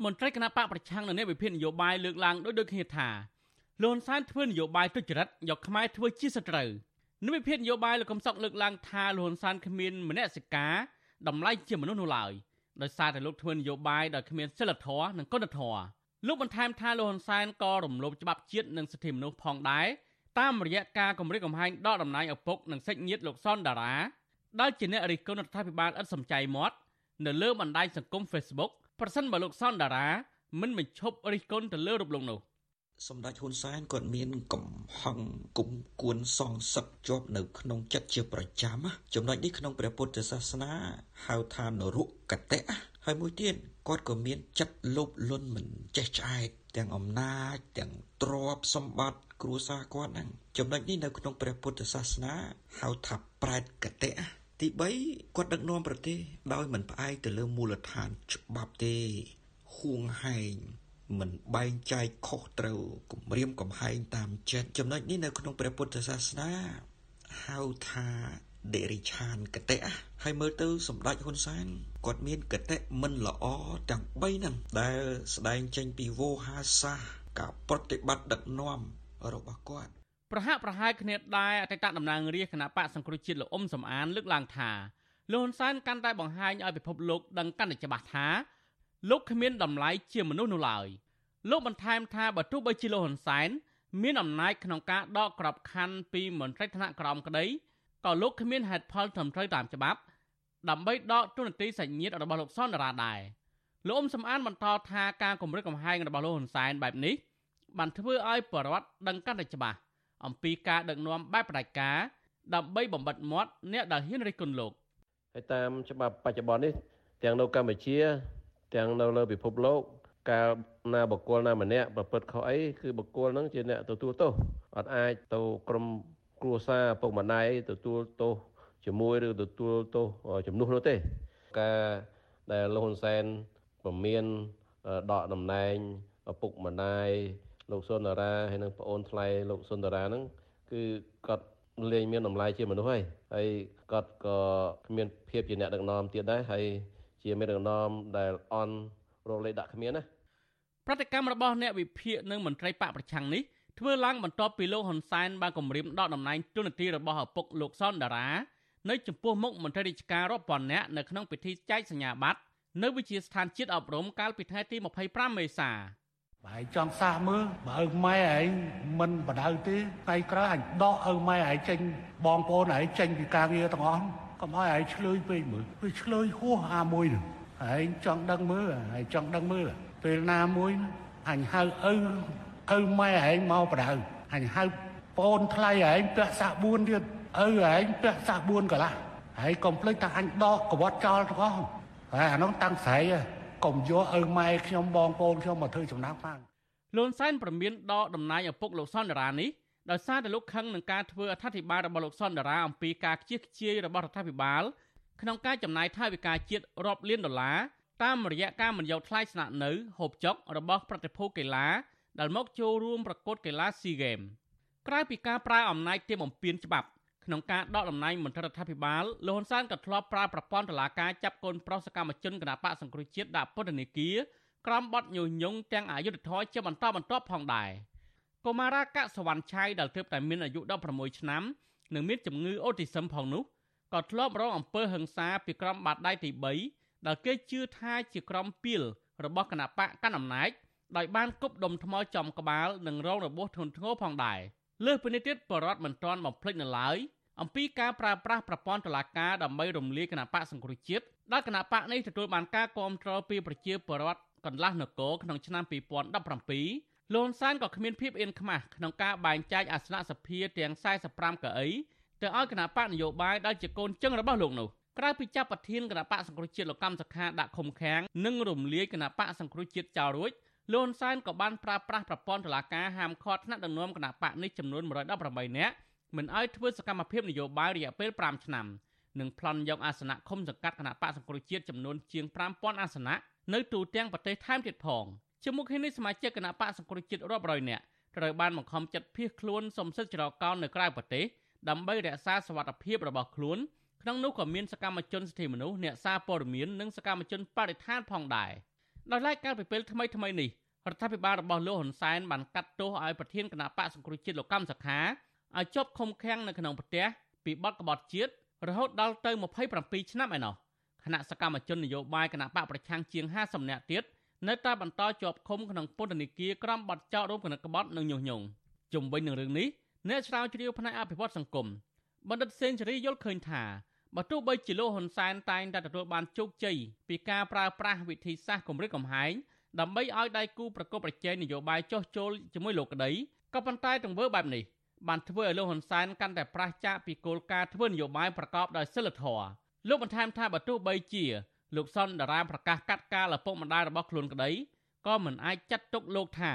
មន្ត្រីគណៈបកប្រឆាំងនៅនៃវិភាគនយោបាយលើកឡើងដោយដូចគ្នាថាលន់សានធ្វើនយោបាយទុច្ចរិតយកខ្មែរធ្វើជាសត្រូវនៅវិភាគនយោបាយលោកកំសុកលើកឡើងថាលន់សានគ្មានមនសិការតម្លៃជាមនុស្សនោះឡើយ ដោយសារតែលោកធ្វើនយោបាយដោយគ្មានសិលធម៌និងគុណធម៌លោកបន្ថែមថាលោកហ៊ុនសែនក៏រំលោភច្បាប់ជាតិនិងសិទ្ធិមនុស្សផងដែរតាមរយៈការគម្រិតកំហែងដកតំណែងឪពុកនិងសាច់ញាតិលោកសនដារាដែលជាអ្នករិះគន់រដ្ឋាភិបាលឥតសំចៃមាត់នៅលើបណ្ដាញសង្គម Facebook ប្រសិនបើលោកសនដារាមិនបញ្ឈប់រិះគន់ទៅលើរូបលោកនោះ សម្ដេចហ៊ុនសែនគាត់មានកំហឹងគុំគួនសងសឹកជាប់នៅក្នុងចិត្តជាប្រចាំចំណុចនេះក្នុងព្រះពុទ្ធសាសនាហៅថានរុកតៈហើយមួយទៀតគាត់ក៏មានចិត្តលោភលន់មិនចេះឆ្អែតទាំងអំណាចទាំងទ្រព្យសម្បត្តិគ្រួសារគាត់ហ្នឹងចំណុចនេះនៅក្នុងព្រះពុទ្ធសាសនាហៅថាប្រែតកតៈទី3គាត់ដឹកនាំប្រទេសដោយមិនផ្អែកទៅលើមូលដ្ឋានច្បាប់ទេហួងហែង មិនបែងចែកខុសត្រូវគម្រាមកំហែងតាមចិត្តចំណុចនេះនៅក្នុងព្រះពុទ្ធសាសនាហៅថាដេរិឆានកតៈហើយមើលទៅសម្ដេចហ៊ុនសែនគាត់មានកតៈមិនល្អទាំង3ហ្នឹងដែលស្ដែងចេញពីវោហាសាសការប្រតិបត្តិដឹកនាំរបស់គាត់ប្រហាក់ប្រហែលគ្នាដែរអតីតតំណាងរាជគណៈបកសង្គ្រោះជាតិលោកអ៊ុំសំអានលើកឡើងថាលោកហ៊ុនសែនកាន់តែបង្ហាញឲ្យពិភពលោកដឹងកាន់តែច្បាស់ថាលោកគ្មានតម្លៃជាមនុស្សនោះឡើយ លោកបន្ថែមថាបើទោះបីជាលោកហ៊ុនសែនមានអំណាចក្នុងការដកក្របខ័ណ្ឌពីមន្ត្រីថ្នាក់ក្រោមក្តីក៏លោកគ្មានហេតុផលត្រឹមត្រូវតាមច្បាប់ ដើម្បីដកទូនាទីសាច់ញាតិរបស់លោកសនរាដែរលោកអ៊ុំសំអានបន្តថាការគម្រិតកំហែងរបស់លោកហ៊ុនសែនបែបនេះបានធ្វើឲ្យបរដ្ឋដឹងកាន់តែច្បាស់អំពីការដឹកនាំបែបផ្ដាច់ការដើម្បីបំបិតមាត់អ្នកដែលហ៊ានរិះគន់លោកហើយតាមច្បាប់បច្ចុប្បន្ននេះទាំងនៅកម្ពុជា ទាំងនៅលើពិភពលោក កាលណាបុគ្គលណាម្នាក់ប្រព្រឹត្តខុសអីគឺបុគ្គលហ្នឹងជាអ្នកទទួលទោសអត់អាចទៅក្រុមគ្រួគ្រួសារពុកម្ដាយទទួលទោសជាមួយឬទទួលទោសជំនួសនោះទេ ការដែលលោកហ៊ុនសែនពមៀនដកតំណែងឪពុកម្ដាយលោកសុនដារាហើយនិងប្អូនថ្លៃលោកសុនដារាហ្នឹងគឺគាត់លែងមានតម្លៃជាមនុស្សហើយហើយគាត់ក៏គ្មានភាពជាអ្នកដឹកនាំទៀតដែរហើយជាមេដឹកនាំដែលអន់ រកលេខដាក់គ្មានណាប្រតិកម្មរបស់អ្នកវិភាគនិងមន្ត្រីបកប្រឆាំងនេះធ្វើឡើងបន្ទាប់ពីលោកហ៊ុនសែនបានគម្រាមដកតំណែងទូនាទីរបស់ឪពុកលោកសុនដារានៅចំពោះមុខមន្ត្រីរាជការរាប់ពាន់នាក់នៅក្នុងពិធីចែកសញ្ញាបត្រនៅវិជាស្ថានជាតិអប់រំកាលពីថ្ងៃទី25មេសាបើឯងចង់សះមើលបើឪម៉ែឯងមិនបដៅទេថ្ងៃក្រោយអញដកឪម៉ែឯងចេញបងប្អូនឯងចេញពីការងារទាំងអស់កុំឲ្យឯងឆ្លើយពេកមើលវាឆ្លើយហួសអាមួយនោះ ឯងចង់ដឹងមើលឯងចង់ដឹងមើលពេលណាមួយអញហៅឪឪម៉ែឯងមកបដៅអញហៅប្អូនថ្លៃឯងពាក់សាក់4ទៀតឪឯងពាក់សាក់4កន្លះហើយកុំភ្លេចថាអញដកកវត្តចោលទាំងអស់ហើយអានោះតាំងស្រីកុំយកឪម៉ែខ្ញុំបងប្អូនខ្ញុំមកធ្វើចំណាំផងលន់សែនប្រមានដកតំណែងឪពុកលោកសុនដារានេះដោយសារតែលោកខឹងនឹងការធ្វើអធិប្បាយរបស់លោកសុនដារាអំពីការខ្ជិះខ្ជាយរបស់រដ្ឋាភិបាល ក្នុងការចំណាយថវិកាជាតិរាប់លានដុល្លារតាមរយៈការមិនយកថ្លៃស្នាក់នៅហូបចុករបស់ប្រតិភូកីឡាដែលមកចូលរួមប្រកួតកីឡា SEA Games ក្រៅពីការប្រើអំណាចទាមបំពេញច្បាប់ក្នុងការដកតំណែងមន្ត្រីរដ្ឋាភិបាលលោកហ៊ុនសែនក៏ធ្លាប់ប្រើប្រព័ន្ធតុលាការចាប់កូនប្រុសសកម្មជនគណបកសង្គ្រោះជាតិដាក់ពន្ធនាគារក្រោមបទញុះញង់ទាំងអយុធធរជាបន្តបន្ទាប់ផងដែរកុមារាកសវណ្ណឆៃដែលទើបតែមានអាយុ16ឆ្នាំនិងមានជំងឺអូទីសឹមផងនោះ ក៏ធ្លាប់រងអំពើហិង្សាពីក្រុមបាតដៃទី3ដែលគេជឿថាជាក្រុមពីលរបស់គណបកកណ្ដាលអំណាចដោយបានគប់ដុំថ្មចំក្បាលនិងរងរបួសធ្ងន់ធ្ងរផងដែរលើសពីនេះទៀតបរដ្ឋមិនទាន់បំភ្លេចនៅឡើយអំពីការប្រើប្រាស់ប្រព័ន្ធតុលាការដើម្បីរំលាយគណៈបកសង្គ្រោះជាតិដែលគណៈបកនេះទទួលបានការគ្រប់គ្រងពីប្រជាពលរដ្ឋកន្លះនគរក្នុងឆ្នាំ2017លន់សានក៏គ្មានភាពអៀនខ្មាស់ក្នុងការបែងចែកអាសនៈសភាទាំង45កៅអី ទៅឲ្យគណៈបកនយោបាយដែលជាកូនជឹងរបស់លោកនោះក្រៅពីចាប់ប្រធានគណៈបកសង្គ្រោះជាតិលោកកម្មសខាដាក់ឃុំឃាំងនិងរំលាយគណៈបកសង្គ្រោះជាតិចោលរួចលន់សានក៏បានប្រើប្រាស់ប្រព័ន្ធតុលាការហាមឃាត់ថ្នាក់ដឹកនាំគណៈបកនេះចំនួន118នាក់មិនឲ្យធ្វើសកម្មភាពនយោបាយរយៈពេល5ឆ្នាំនិងប្លន់យកអាសនៈឃុំសង្កាត់គណៈបកសង្គ្រោះជាតិចំនួនជាង5000អាសនៈនៅទូទាំងប្រទេសថែមទៀតផងជាមួយគ្នានេះសមាជិកគណៈបកសង្គ្រោះជាតិរាប់រយនាក់ត្រូវបានបង្ខំចិត្តភៀសខ្លួនសំសិទ្ធចរកោននៅក្រៅប្រទេស ដើម្បីរក្សាសវត្ថិភាពរបស់ខ្លួនក្នុងនោះក៏មានសកម្មជនសិទ្ធិមនុស្សអ្នកសារព័ត៌មាននិងសកម្មជនបរិស្ថានផងដែរដោយឡែកកាលពីពេលថ្មីថ្មីនេះរដ្ឋាភិបាលរបស់លោកហ៊ុនសែនបានកាត់ទោសឲ្យប្រធានគណៈបកសង្គ្រោះជាតិលោកកម្មសខាឲ្យជាប់ឃុំឃាំងនៅក្នុងផ្ទះពីបទក្បត់ជាតិរហូតដល់ទៅ27ឆ្នាំឯណោះគណៈសកម្មជននយោបាយគណៈបកប្រឆាំងជាង50នាក់ទៀតនៅតែបន្តជាប់ឃុំក្នុងពន្ធនាគារក្រោមបទចោទរួមគណិតក្បត់និងញុះញង់ជុំវិញនឹងរឿងនេះ អ្នកស្រាវជ្រាវផ្នែកអភិវឌ្ឍសង្គមបណ្ឌិតសេនស៊ូរីយល់ឃើញថាបើទោះបីជាលោកហ៊ុនសែនតែងតែទទួលបានជោគជ័យពីការប្រើប្រាស់វិធីសាស្ត្រគម្រិតកំហែងដើម្បីឲ្យដៃគូប្រកបប្រជែងនយោបាយចោះចូលជាមួយលោកក្តីក៏ប៉ុន្តែទង្វើបែបនេះបានធ្វើឲ្យលោកហ៊ុនសែនកាន់តែប្រះចាកពីគោលការណ៍ធ្វើនយោបាយប្រកបដោយសិលធម៌លោកបន្ថែមថាបើទោះបីជាលោកសុនដារាប្រកាសកាត់ការឪពុកម្ដាយរបស់ខ្លួនក្តីក៏មិនអាចចាត់ទុកលោកថា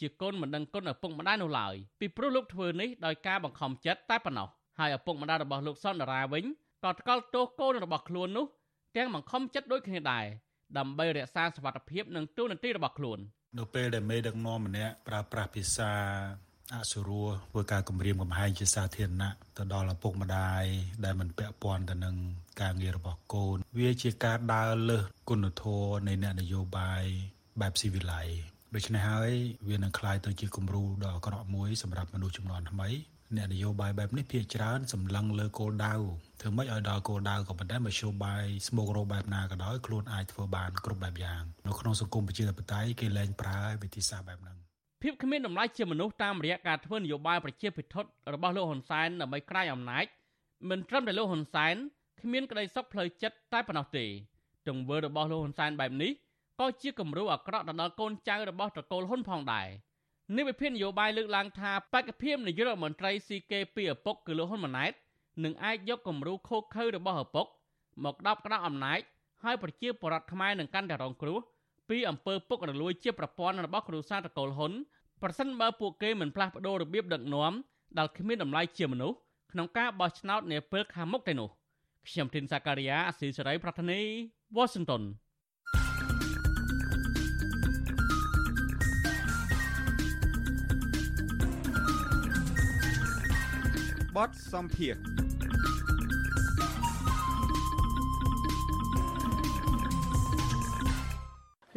ជាកូនមិនដឹងគុណឪពុកម្ដាយនោះឡើយពីព្រោះលោកធ្វើនេះដោយការបង្ខំចិត្តតែប៉ុណ្ណោះហើយឪពុកម្ដាយរបស់លោកសុនដារាវិញក៏ថ្កោលទោសកូនរបស់ខ្លួននោះទាំងបង្ខំចិត្តដូចគ្នាដែរដើម្បីរក្សាសុវត្ថិភាពនិងទូនាទីរបស់ខ្លួននៅពេលដែលមេដឹកនាំម្នាក់ប្រើប្រាស់ភាសាអសុរោះធ្វើការគម្រាមកំហែងជាសាធារណៈទៅដល់ឪពុកម្ដាយដែលមិនពាក់ព័ន្ធទៅនឹងការងាររបស់កូន វាជាការដើរលើសគុណធម៌នៃអ្នកនយោបាយបែបស៊ីវិល័យ ដូច្នេះហើយវានឹងក្លាយទៅជាគំរូដ៏អាក្រក់មួយសម្រាប់មនុស្សចំនួនថ្មីអ្នកនយោបាយបែបនេះភាគច្រើនសម្លឹងលើគោលដៅធ្វើម៉េចឲ្យដល់គោលដៅក៏ប៉ុន្តែមធ្យោបាយស្មោករោបែបណាក៏ដោយខ្លួនអាចធ្វើបានគ្រប់បែបយ៉ាងនៅក្នុងសង្គមប្រជាធិបតេយ្យគេលែងប្រើវិធីសាស្ត្របែបហ្នឹងភាពគ្មានតម្លៃជាមនុស្សតាមរយៈការធ្វើនយោបាយប្រជាពិធរបស់លោកហ៊ុនសែនដើម្បីក្រាយអំណាចមិនត្រឹមតែលោកហ៊ុនសែនគ្មានក្តីសុខផ្លូវចិត្តតែប៉ុណ្ណោះទេទង្វើរបស់លោកហ៊ុនសែនបែបនេះ ក៏ជាគំរូអាក្រក់ដល់កូនចៅរបស់ត្រកូលហ៊ុនផងដែរនិវិភាននយោបាយលើកឡើងថាបេក្ខភាពនាយករដ្ឋមន្ត្រី CK ពីឪពុកគឺលោកហ៊ុនម៉ាណែតនឹងអាចយកគំរូខូខើរបស់ឪពុក មកដប់ក្តាប់អំណាចហើយប្រជាពលរដ្ឋខ្មែរនឹងកាន់តែរងគ្រោះពីអំពើពុករលួយជាប្រព័ន្ធរបស់គ្រួសារតកូលហ៊ុនប្រសិនបើពួកគេមិនផ្លាស់ប្ដូររបៀបដឹកនាំដែលគ្មានតម្លៃជាមនុស្សក្នុងការបោះឆ្នោតនាពេលខាងមុខទេនោះខ្ញុំធីនសាការីយ៉ាអស៊ីសេរីប្រធានីវ៉ាស៊ីនតោន បទសំភារ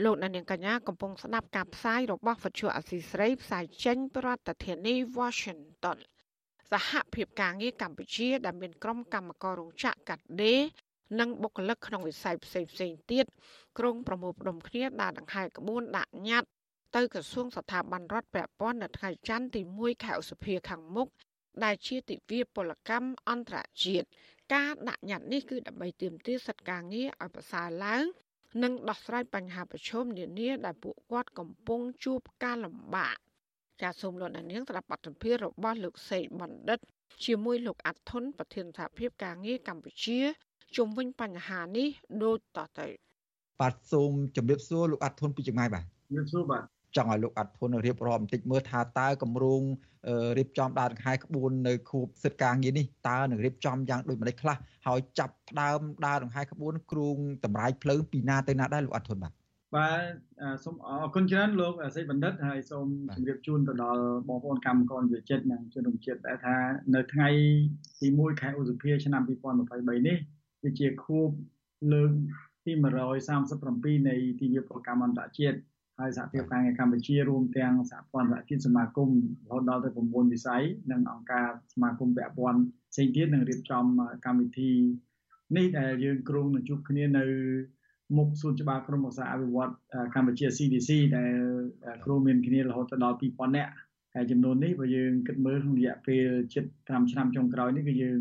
លោកអ្នកនាងកញ្ញាកំពុងស្ដាប់ការផ្សាយរបស់វិទ្យុអសីស្រីផ្សាយចេញពីរដ្ឋធានី Washington សហភាពការងារកម្ពុជា ដែលមានក្រុមកម្មកររោងចក្រកាត់ដេរនិងបុគ្គលិកក្នុងវិស័យផ្សេងផ្សេងទៀតក្រុងប្រមូលផ្ដុំគ្នាដាក់ដង្ហែក្បួនដាក់ញត្តិទៅក្រសួងស្ថាប័នរដ្ឋពាក់ព័ន្ធនៅថ្ងៃច័ន្ទទី1ខែឧសភាខាងមុខ ដែលជាទិវាពលកម្មអន្តរជាតិការដាក់ញត្តិនេះគឺដើម្បីទាមទារសិទ្ធិការងារឲ្យប្រសើរឡើង និងដោះស្រាយបញ្ហាប្រឈមនានាដែលពួកគាត់កំពុងជួបការលំបាកចាសសូមលោកអ្នកនាងស្ដាប់បទសម្ភាសន៍របស់លោកសេកបណ្ឌិត ជាមួយលោកអាត់ធុនប្រធានសហភាពការងារកម្ពុជាជុំវិញបញ្ហានេះដូចតទៅបាទសូមជម្រាបសួរលោកអាត់ធុនពីចម្ងាយបាទជម្រាបសួរបាទ ចង់ឲ្យលោកអាត់ធុនរៀបរាប់បន្តិចមើលថាតើគម្រោងរៀបចំដើរដង្ហែក្បួននៅខួបសិទ្ធិការងារនេះតើនឹងរៀបចំយ៉ាងដូចម្តេចខ្លះហើយចាប់ផ្ដើមដើរដង្ហែក្បួនគ្រូងតម្រាយភ្លើងពីណាទៅណាដែរលោកអាត់ធុនបាទបាទសូមអរគុណច្រើនលោកសេចបណ្ឌិតហើយសូមជម្រាបជូនទៅដល់បងប្អូនកម្មករនិយោជិតនិងជនរួមជាតិដែលថានៅថ្ងៃទី1ខែឧសភាឆ្នាំ2023នេះគឺជាខួបលើកទី137នៃទិវាប្រកម្មអន្តរជាតិ ហើយសហភាពការងារកម្ពុជារួមទាំងសហព័ន្ធសហជីពសមាគមរហូតដល់ទៅ9វិស័យនិងអង្គការសមាគមពាក់ព័ន្ធផ្សេងទៀតនឹងរៀបចំកម្មវិធីនេះដែលយើងគ្រោងនឹងជួបគ្នានៅមុខសួនច្បារក្រមឧស្សាហ៍អភិវឌ្ឍកម្ពុជា CDC ដែលគ្រូមានគ្នារហូតដល់2000នាក់ហើយចំនួននេះបើយើងគិតមើលក្នុងរយៈពេល7ឆ្នាំចុងក្រោយនេះគឺយើង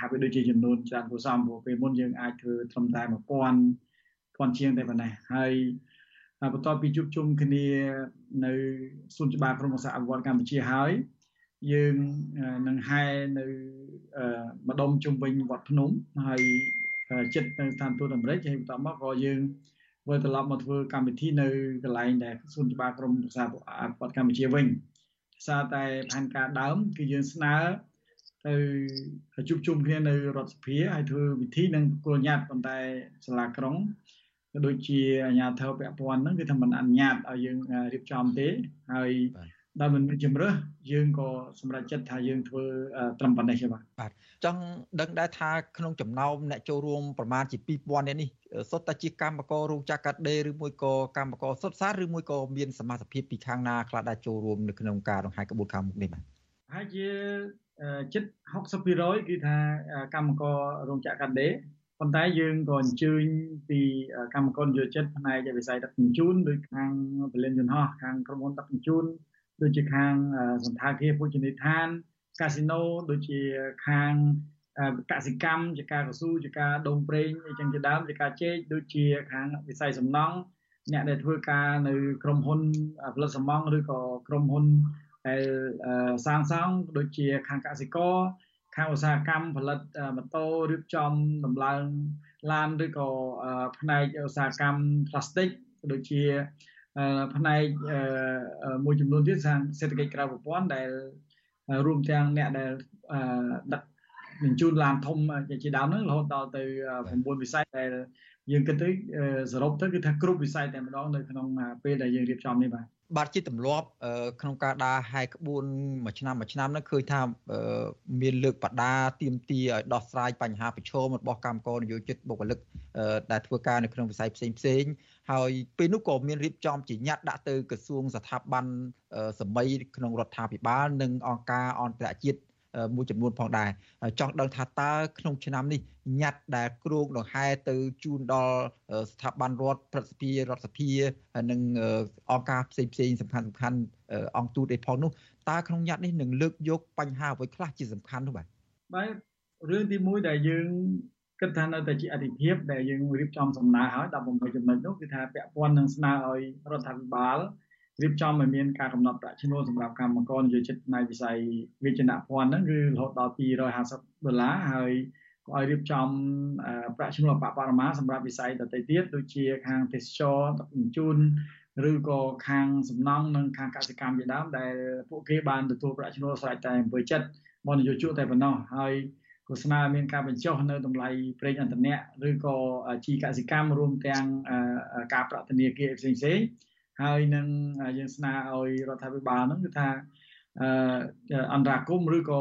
ហាក់បីដូចជាចំនួនច្រើនគួរសមព្រោះពេលមុនយើងអាចធ្វើត្រឹមតែ1000 1000ជាងតែប៉ុណ្ណេះហើយ បន្ទាប់ពីជួបជុំគ្នានៅសួនច្បារក្រមឧស្សាហ៍អភិវឌ្ឍកម្ពុជាហើយយើងនឹងហែនៅម្ដុំជុំវិញវត្តភ្នំហើយចិត្តនៅស្ថានទូតអាមេរិកហើយបន្ទាប់មកក៏យើងវិលត្រឡប់មកធ្វើកម្មវិធីនៅកន្លែងដែលសួនច្បារក្រមឧស្សាហ៍អភិវឌ្ឍកម្ពុជាវិញសារតែផែនការដើមគឺយើងស្នើទៅជួបជុំគ្នានៅរដ្ឋសភាហើយធ្វើវិធីនិងប្រគល់ញត្តិប៉ុន្តែសាលាក្រុង ក៏ដូចជាអាជ្ញាធរពាក់ព័ន្ធហ្នឹងគឺថាមិនអនុញ្ញាតឲ្យយើងរៀបចំទេហើយដែលមិនមានជំរើសយើងក៏សម្រេចចិត្តថាយើងធ្វើត្រឹមប៉ុណ្ណេះទេបាទបាទចង់ដឹងដែរថាក្នុងចំណោមអ្នកចូលរួមប្រមាណជា2000នាក់នេះសុទ្ធតែជាកម្មកររោងចក្រកាត់ដេរឬមួយក៏កម្មករសុទ្ធសាធឬមួយក៏មានសមាជិកភាពពីខាងណាខ្លះដែលចូលរួមនៅក្នុងការដង្ហែក្បួនខាងមុខនេះបាទហើយជាជិត60%គឺថាកម្មកររោងចក្រកាត់ដេរ ប៉ុន្តែយើងក៏អញ្ជើញពីកម្មករយោចិត្តផ្នែកវិស័យដឹកជញ្ជូនដោយខាងពលិនយន្តហោះខាងក្រុមហ៊ុនដឹកជញ្ជូនដូចជាខាងសន្តាគារភោជនីយដ្ឋានកាស៊ីណូដូចជាខាងកសិកម្មជាការកស៊ូជាការដុំប្រេងអីចឹងជាដើមជាការជែកដូចជាខាងវិស័យសំណង់អ្នកដែលធ្វើការនៅក្រុមហ៊ុនផលិតសំណង់ឬក៏ក្រុមហ៊ុនដែលសាងសង់ដូចជាខាងកសិករ ខាងឧស្សាហកម្មផលិតម៉ូតូរៀបចំដំឡើងឡានឬក៏ផ្នែកឧស្សាហកម្មផ្លាស្ទិកដូចជាផ្នែកមួយចំនួនទៀតខាងសេដ្ឋកិច្ចក្រៅប្រព័ន្ធដែលរួមទាំងអ្នកដែលដឹកបញ្ជូនឡានធំជាដើមហ្នឹងរហូតដល់ទៅ9វិស័យដែលយើងគិតទៅសរុបទៅគឺថាគ្រប់វិស័យតែម្ដងនៅក្នុងពេលដែលយើងរៀបចំនេះបាទ បាទជាទម្លាប់ក្នុងការដើរហែកក្បួនមួយឆ្នាំមួយឆ្នាំហ្នឹងឃើញថាមានលើកបដាទៀមទីឲ្យដោះស្រាយបញ្ហាប្រឈមរបស់កម្មករនយោជិតបុគ្គលិកដែលធ្វើការនៅក្នុងវិស័យផ្សេងផ្សេងហើយពេលនោះក៏មានរៀបចំជាញត្តិដាក់ទៅក្រសួងស្ថាប័នសម័យក្នុងរដ្ឋាភិបាលនិងអង្គការអន្តរជាតិ មួយចំនួនផងដែរចង់ដឹងថាតើក្នុងឆ្នាំនេះញត្តិដែលគ្រោងដង្ហែទៅជូនដល់ស្ថាប័នរដ្ឋព្រឹទ្ធសភារដ្ឋសភានិងអង្គការផ្សេងផ្សេងសំខាន់សំខាន់អង្គទូតអីផងនោះតើក្នុងញត្តិនេះនឹងលើកយកបញ្ហាអ្វីខ្លះជាសំខាន់នោះបាទបាទរឿងទី1ដែលយើងគិតថានៅតែជាអតិភិបដែលយើងរៀបចំសំណើហើយ18ចំណុចនោះគឺថាពាក់ព័ន្ធនឹងស្នើឲ្យរដ្ឋាភិបាល រៀបចំឲ្យមានការកំណត់ប្រាក់ឈ្នួលសម្រាប់កម្មករនិយោជិតផ្នែកវិស័យវិជ្ជាភ័ណ្ឌហ្នឹងគឺរហូតដល់250ដុល្លារហើយក៏ឲ្យរៀបចំប្រាក់ឈ្នួលអបបរមាសម្រាប់វិស័យដទៃទៀតដូចជាខាងទេសចរដឹកជញ្ជូនឬក៏ខាងសំណង់និងខាងកសិកម្មជាដើមដែលពួកគេបានទទួលប្រាក់ឈ្នួលស្រេចតែអំពើចិត្តបនយោជកតែប៉ុណ្ណោះហើយក៏ស្នើមានការបញ្ចុះនៅតម្លៃប្រេងឥន្ធនៈឬក៏ជីកសិកម្មរួមទាំងការប្រាក់ធនាគារផ្សេងផ្សេង ហើយនឹងយើងស្នើឲ្យរដ្ឋាភិបាលហ្នឹងគឺថាអន្តរាគមឬក៏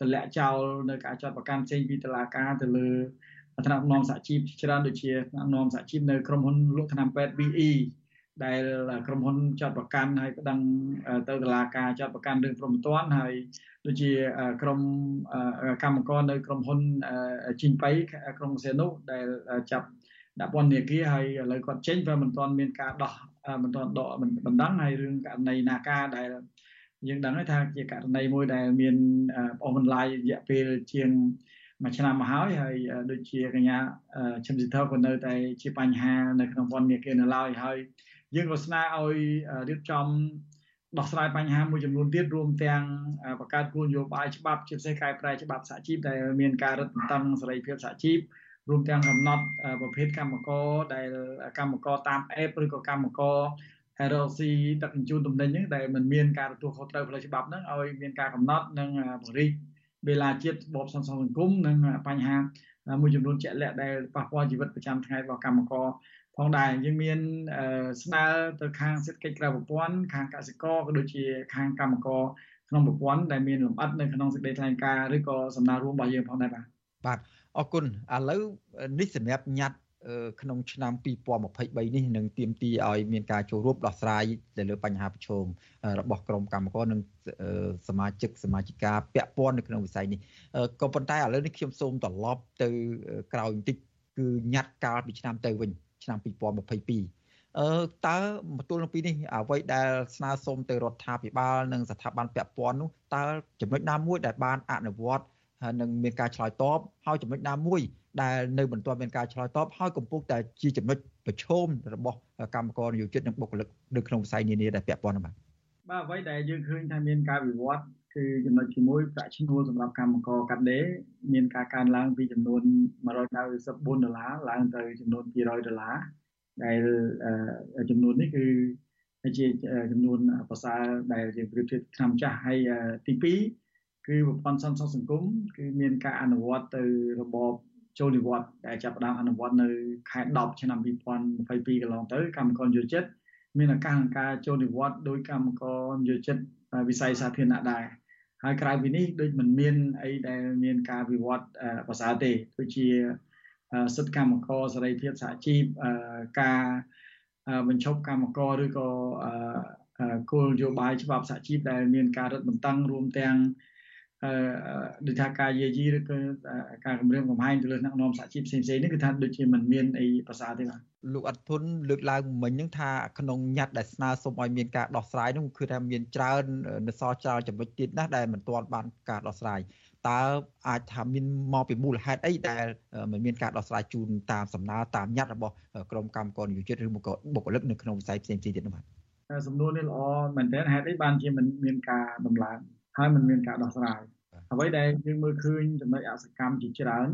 តម្លាក់ចោលនៅការចាត់ប្រកាន់ផ្សេងពីតឡាការទៅលើថ្នាក់នាំសហជីពច្រើនដូចជាថ្នាក់នាំសហជីពនៅក្រុមហ៊ុនលក់ថ្នាំពេទ្យ BE ដែលក្រុមហ៊ុនចាត់ប្រកាន់ហើយប្តឹងទៅតុលាការចាត់ប្រកាន់រឿងព្រមត្តនហើយដូចជាក្រុមកម្មករនៅក្រុមហ៊ុនជីងប៉ៃក្រុងសេនុដែលចាប់ ដាក់ពន្ធនាគារហើយឥឡូវគាត់ចេញព្រោះមិនទាន់មានការដោះមិនទាន់ដកបណ្ដឹងហើយរឿងករណីនាការដែលយើងដឹងថាជាករណីមួយដែលមានបងបន្លាយរយៈពេលជាងមួយឆ្នាំមកហើយហើយដូចជាកញ្ញាឈឹមស៊ីធក៏នៅតែជាបញ្ហានៅក្នុងពន្ធនាគារនៅឡើយហើយយើងក៏ស្នើឲ្យរៀបចំដោះស្រាយបញ្ហាមួយចំនួនទៀតរួមទាំងបង្កើតគោលនយោបាយច្បាប់ជាពិសេសកែប្រែច្បាប់សហជីពដែលមានការរឹតបន្តឹងសេរីភាពសហជីព រួមទាំងកំណត់ប្រភេទកម្មករដែលកម្មករតាម app ឬក៏កម្មករ LLC ដឹកជញ្ជូនទំនិញហ្នឹងដែលមិនមានការទទួលខុសត្រូវផ្លូវច្បាប់ហ្នឹងឲ្យមានការកំណត់និងពង្រីកវេលាជាតិបបសន្តិសង្គមនិងបញ្ហាមួយចំនួនជាក់លាក់ដែលប៉ះពាល់ជីវិតប្រចាំថ្ងៃរបស់កម្មករផងដែរយើងមានស្នើទៅខាងសេដ្ឋកិច្ចក្រៅប្រព័ន្ធខាងកសិករក៏ដូចជាខាងកម្មករក្នុងប្រព័ន្ធដែលមានលម្អិតនៅក្នុងសេចក្តីថ្លែងការណ៍ឬក៏សំណើរួមរបស់យើងផងដែរបាទបាទ អរគុណឥឡូវនេះសម្រាប់ញត្តិក្នុងឆ្នាំ2023នេះនឹងទាមទារឲ្យមានការចូលរួមដោះស្រាយទៅលើបញ្ហាប្រឈមរបស់ក្រមកម្មករនិងសមាជិកសមាជិកាពាក់ព័ន្ធនៅក្នុងវិស័យនេះក៏ប៉ុន្តែឥឡូវនេះខ្ញុំសូមត្រឡប់ទៅក្រោយបន្តិចគឺញត្តិកាលពីឆ្នាំទៅវិញឆ្នាំ2022អឺតើមកទល់នឹងពីនេះអ្វីដែលស្នើសុំទៅរដ្ឋាភិបាលនិងស្ថាប័នពាក់ព័ន្ធនោះតើចំណុចណាមួយដែលបានអនុវត្ត និងមានការឆ្លើយតបហើយចំណុចណាមួយដែលនៅមិនទាន់មានការឆ្លើយតបហើយកំពុងតែជាចំណុចប្រឈមរបស់កម្មករនិយោជិតនិងបុគ្គលិកនៅក្នុងវិស័យនានាដែលពាក់ព័ន្ធបាទបាទអ្វីដែលយើងឃើញថាមានការវិវត្តគឺចំណុចជាមួយប្រាក់ឈ្នួលសម្រាប់កម្មករកាត់ដេរមានការកើនឡើងពីចំនួន194ដុល្លារឡើងទៅចំនួន200ដុល្លារដែលចំនួននេះគឺជាចំនួនប្រសើរដែលយើងប្រៀបធៀបឆ្នាំចាស់ហើយទី2 គឺប្រព័ន្ធសន្តិសុខសង្គមគឺមានការអនុវត្តទៅរបបចូលនិវត្តន៍ដែលចាប់ផ្ដើមអនុវត្តនៅខែ10ឆ្នាំ2022កន្លងទៅកម្មករយោជិតមានឱកាសក្នុងការចូលនិវត្តន៍ដោយកម្មករយោជិតវិស័យសាធារណៈដែរហើយក្រៅពីនេះដូចមិនមានអីដែលមានការវិវត្តប្រសើរទេដូចជាសិទ្ធិកម្មករសេរីភាពសហជីពការបញ្ឈប់កម្មករឬក៏គោលនយោបាយច្បាប់សហជីពដែលមានការរឹតបន្តឹងរួមទាំងអឺ ដូចថាការយាយីឬក៏ការគម្រាមកំហែងទៅលើអ្នកនាំសហជីពផ្សេងៗនេះគឺថាដូចជាមិនមានអីប្រសើរទេបាទលោកអត់ធុនលើកឡើងមិញហ្នឹងថាក្នុងញត្តិដែលស្នើសុំឲ្យមានការដោះស្រាយនោះគឺថាមានច្រើននៅសល់ច្រើនចំណុចទៀតណាស់ដែលមិនទាន់បានការដោះស្រាយតើអាចថាមានមកពីមូលហេតុអីដែលមិនមានការដោះស្រាយជូនតាមសំណើតាមញត្តិរបស់ក្រមកម្មករនិយោជិតឬក៏បុគ្គលិកនៅក្នុងវិស័យផ្សេងៗទៀតនោះបាទសំណួរនេះល្អមែនទែនហេតុអីបានជាមិនមានការដំឡើង ហើយមិនមានការដោះស្រាយអ្វីដែលយើងមើលឃើញចំណុចអសកម្មជាច្រើន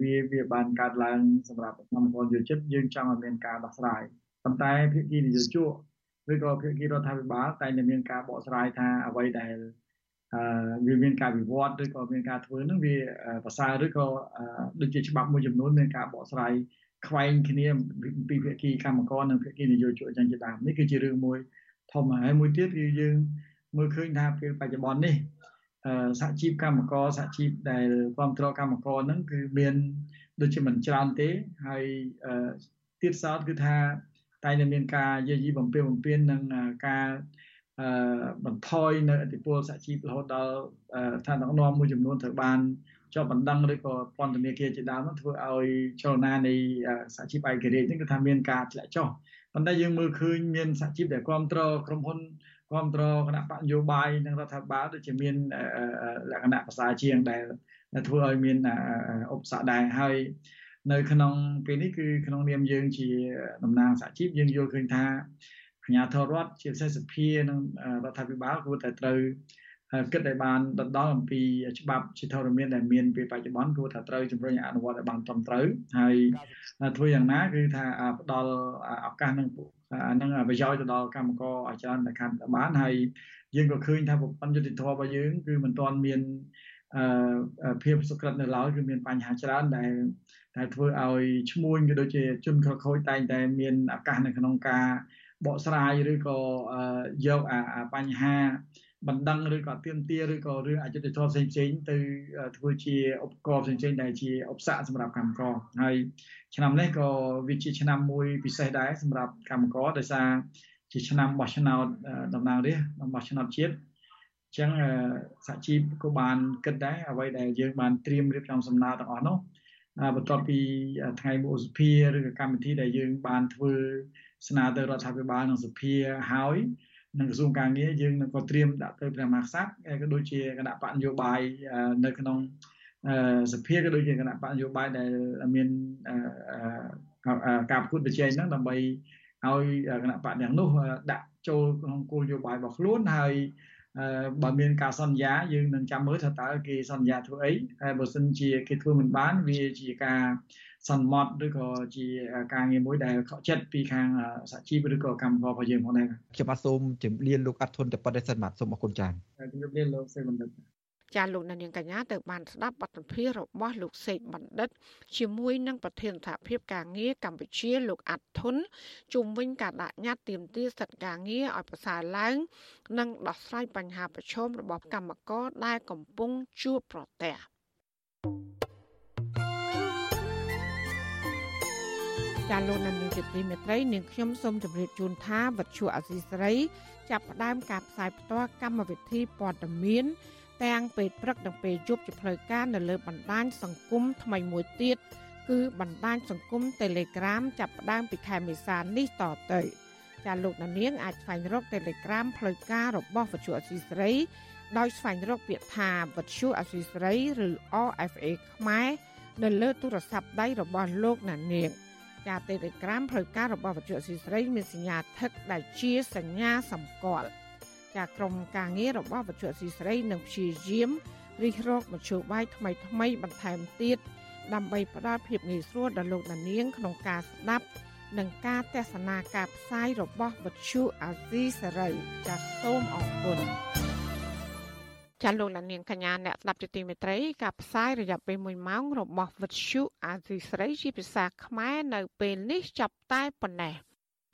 វាវាបានកើតឡើងសម្រាប់កម្មករយោជិតយើងចង់ឲ្យមានការដោះស្រាយប៉ុន្តែភាគីនយោជកឬក៏ភាគីរដ្ឋាភិបាលតែតែមានការបកស្រាយថាអ្វីដែលអឺវាមានការវិវត្តឬក៏មានការធ្វើនឹងវាប្រសើរឬក៏ដូចជាច្បាប់មួយចំនួនមានការបកស្រាយខ្វែងគ្នាពីភាគីកម្មករនិងភាគីនយោជកអញ្ចឹងជាដើមនេះគឺជារឿងមួយធំហើយមួយទៀតគឺយើង មើលឃើញថាពេលបច្ចុប្បន្ននេះសហជីពកម្មករសហជីពដែលគ្រប់គ្រងកម្មករហ្នឹងគឺមានដូចជាមិនច្រើនទេហើយទៀតសោតគឺថាតែនឹងមានការយាយីបំពេញបំពេញនិងការបន្ថយនៅអធិពលសហជីពរហូតដល់ឋានដឹកនាំមួយចំនួនត្រូវបានជាប់បណ្ដឹងឬក៏ពន្ធនាគារជាដើមនោះធ្វើឲ្យចលនានៃសហជីពឯករាជ្យនេះគឺថាមានការធ្លាក់ចុះប៉ុន្តែយើងមើលឃើញមានសហជីពដែលគ្រប់គ្រងក្រុមហ៊ុន គ្រប់គ្រងគណៈបកនយោបាយនិងរដ្ឋាភិបាលដូចជាមានលក្ខណៈប្រសើរជាងដែលធ្វើឲ្យមានឧបសគ្គដែរហើយនៅក្នុងពេលនេះគឺក្នុងនាមយើងជាតំណាងសហជីពយើងយល់ឃើញថាអាជ្ញាធររដ្ឋជាពិសេសសភានិងរដ្ឋាភិបាលគួរតែត្រូវគិតឲ្យបានដណ្ដល់អំពីច្បាប់ជាធរមានដែលមានពេលបច្ចុប្បន្នគួរថាត្រូវជំរុញអនុវត្តឲ្យបានត្រឹមត្រូវហើយធ្វើយ៉ាងណាគឺថាផ្ដល់ឱកាសនឹង អាហ្នឹងប្រយោជន៍ទៅដល់កម្មករឲ្យច្រើនតែខាន់តែបានហើយយើងក៏ឃើញថាប្រព័ន្ធយុតិធម៌របស់យើងគឺមិនទាន់មានអឺភាពសុក្រិតនៅឡើយគឺមានបញ្ហាច្រើនដែលដែលធ្វើឲ្យឈ្មួញក៏ដូចជាជនខិលខូចតែងតែមានឱកាសនៅក្នុងការបកស្រាយឬក៏យកអាបញ្ហា បណ្ដឹងឬក៏ទៀមទាឬក៏រឿងអយុត្តិធម៌ផ្សេងផ្សេងទៅធ្វើជាឧបករណ៍ផ្សេងផ្សេងដែលជាឧបសគ្គសម្រាប់កម្មករហើយឆ្នាំនេះក៏វាជាឆ្នាំមួយពិសេសដែរសម្រាប់កម្មករដោយសារជាឆ្នាំបោះឆ្នោតតំណាងរាស្ត្របោះឆ្នោតជាតិអញ្ចឹងសហជីពក៏បានគិតដែរអ្វីដែលយើងបានត្រៀមរៀបចំសំណើទាំងអស់នោះបន្ទាប់ពីថ្ងៃមួយឧសភាឬក៏កម្មវិធីដែលយើងបានធ្វើស្នើទៅរដ្ឋាភិបាលនិងសភាហើយ និងក្រសួងការងារយើងនឹងក៏ត្រៀមដាក់ទៅព្រះមហាក្សត្រក៏ដូចជាគណៈបកនយោបាយនៅក្នុងសភាក៏ដូចជាគណៈបកនយោបាយដែលមានការប្រកួតប្រជែងហ្នឹងដើម្បីឲ្យគណៈបកទាំងនោះដាក់ចូលក្នុងគោលនយោបាយរបស់ខ្លួនហើយ បើមានការសន្យាយើងនឹងចាំមើលថាតើគេសន្យាធ្វើអីហើយបើសិនជាគេធ្វើមិនបានវាជាការសន្មត់ឬក៏ជាការងារមួយដែលខកចិត្តពីខាងសហជីពឬក៏កម្មកររបស់យើងផងដែរខ្ញុំបាទសូមជម្រាបលោកអត់ធុនតែប៉ុណ្្នេះសិនបាទសូមអរគុណចា៎ជម្រាបលាលោកសេបណ្ឌិត ចាលោកនាងកញ្ញាទៅបានស្ដាប់បទសម្ភាសន៍របស់លោកសេកបណ្ឌិត ជាមួយនឹងប្រធានសហភាពការងារកម្ពុជាលោកអាត់ធុនជុំវិញការដាក់ញត្តិទាមទារសិទ្ធិការងារឲ្យប្រសើរឡើង និងដោះស្រាយបញ្ហាប្រឈមរបស់កម្មករដែលកំពុងជួបប្រទះចាលោកនាងជាទីមេត្រីនាងខ្ញុំសូមជម្រាបជូនថាវັດឈូអសីស្រី ចាប់ផ្ដើមការផ្សាយផ្ទាល់កម្មវិធីព័ត៌មាន ទាំងពេលព្រឹកនិងពេលយប់ជាផ្លូវការនៅលើបណ្ដាញសង្គមថ្មីមួយទៀតគឺបណ្ដាញសង្គម Telegram ចាប់ផ្ដើមពីខែមេសានេះតទៅចាលោកនាងអាចស្វែងរក Telegram ផ្លូវការរបស់វិទ្យុអសីស្រី ដោយស្វែងរកពាក្យថាវិទ្យុអសីស្រីឬ RFA ខ្មែរនៅលើទូរស័ព្ទដៃរបស់លោកណានៀងចា Telegram ផ្លូវការរបស់វិទ្យុអសីស្រី មានសញ្ញាថឹកដែលជាសញ្ញាសម្គាល់ ចាក្រុមការងាររបស់វិទ្យុស៊ីស្រីនឹងព្យាយាមរិះរកមធ្យោបាយថ្មីថ្មីបន្ថែមទៀតដើម្បីផ្ដល់ភាពងាយស្រួលដល់លោកដានៀងក្នុងការស្ដាប់និងការទស្សនាការផ្សាយរបស់វិទ្យុអាស៊ីសេរីចាសសូមអរគុណចាលោកលានាងកញ្ញាអ្នកស្ដាប់ជាទីមេត្រីការផ្សាយរយៈពេល1ម៉ោងរបស់វិទ្យុអាស៊ីសេរីជាភាសាខ្មែរនៅពេលនេះចាប់តែប៉ុណ្ណេះ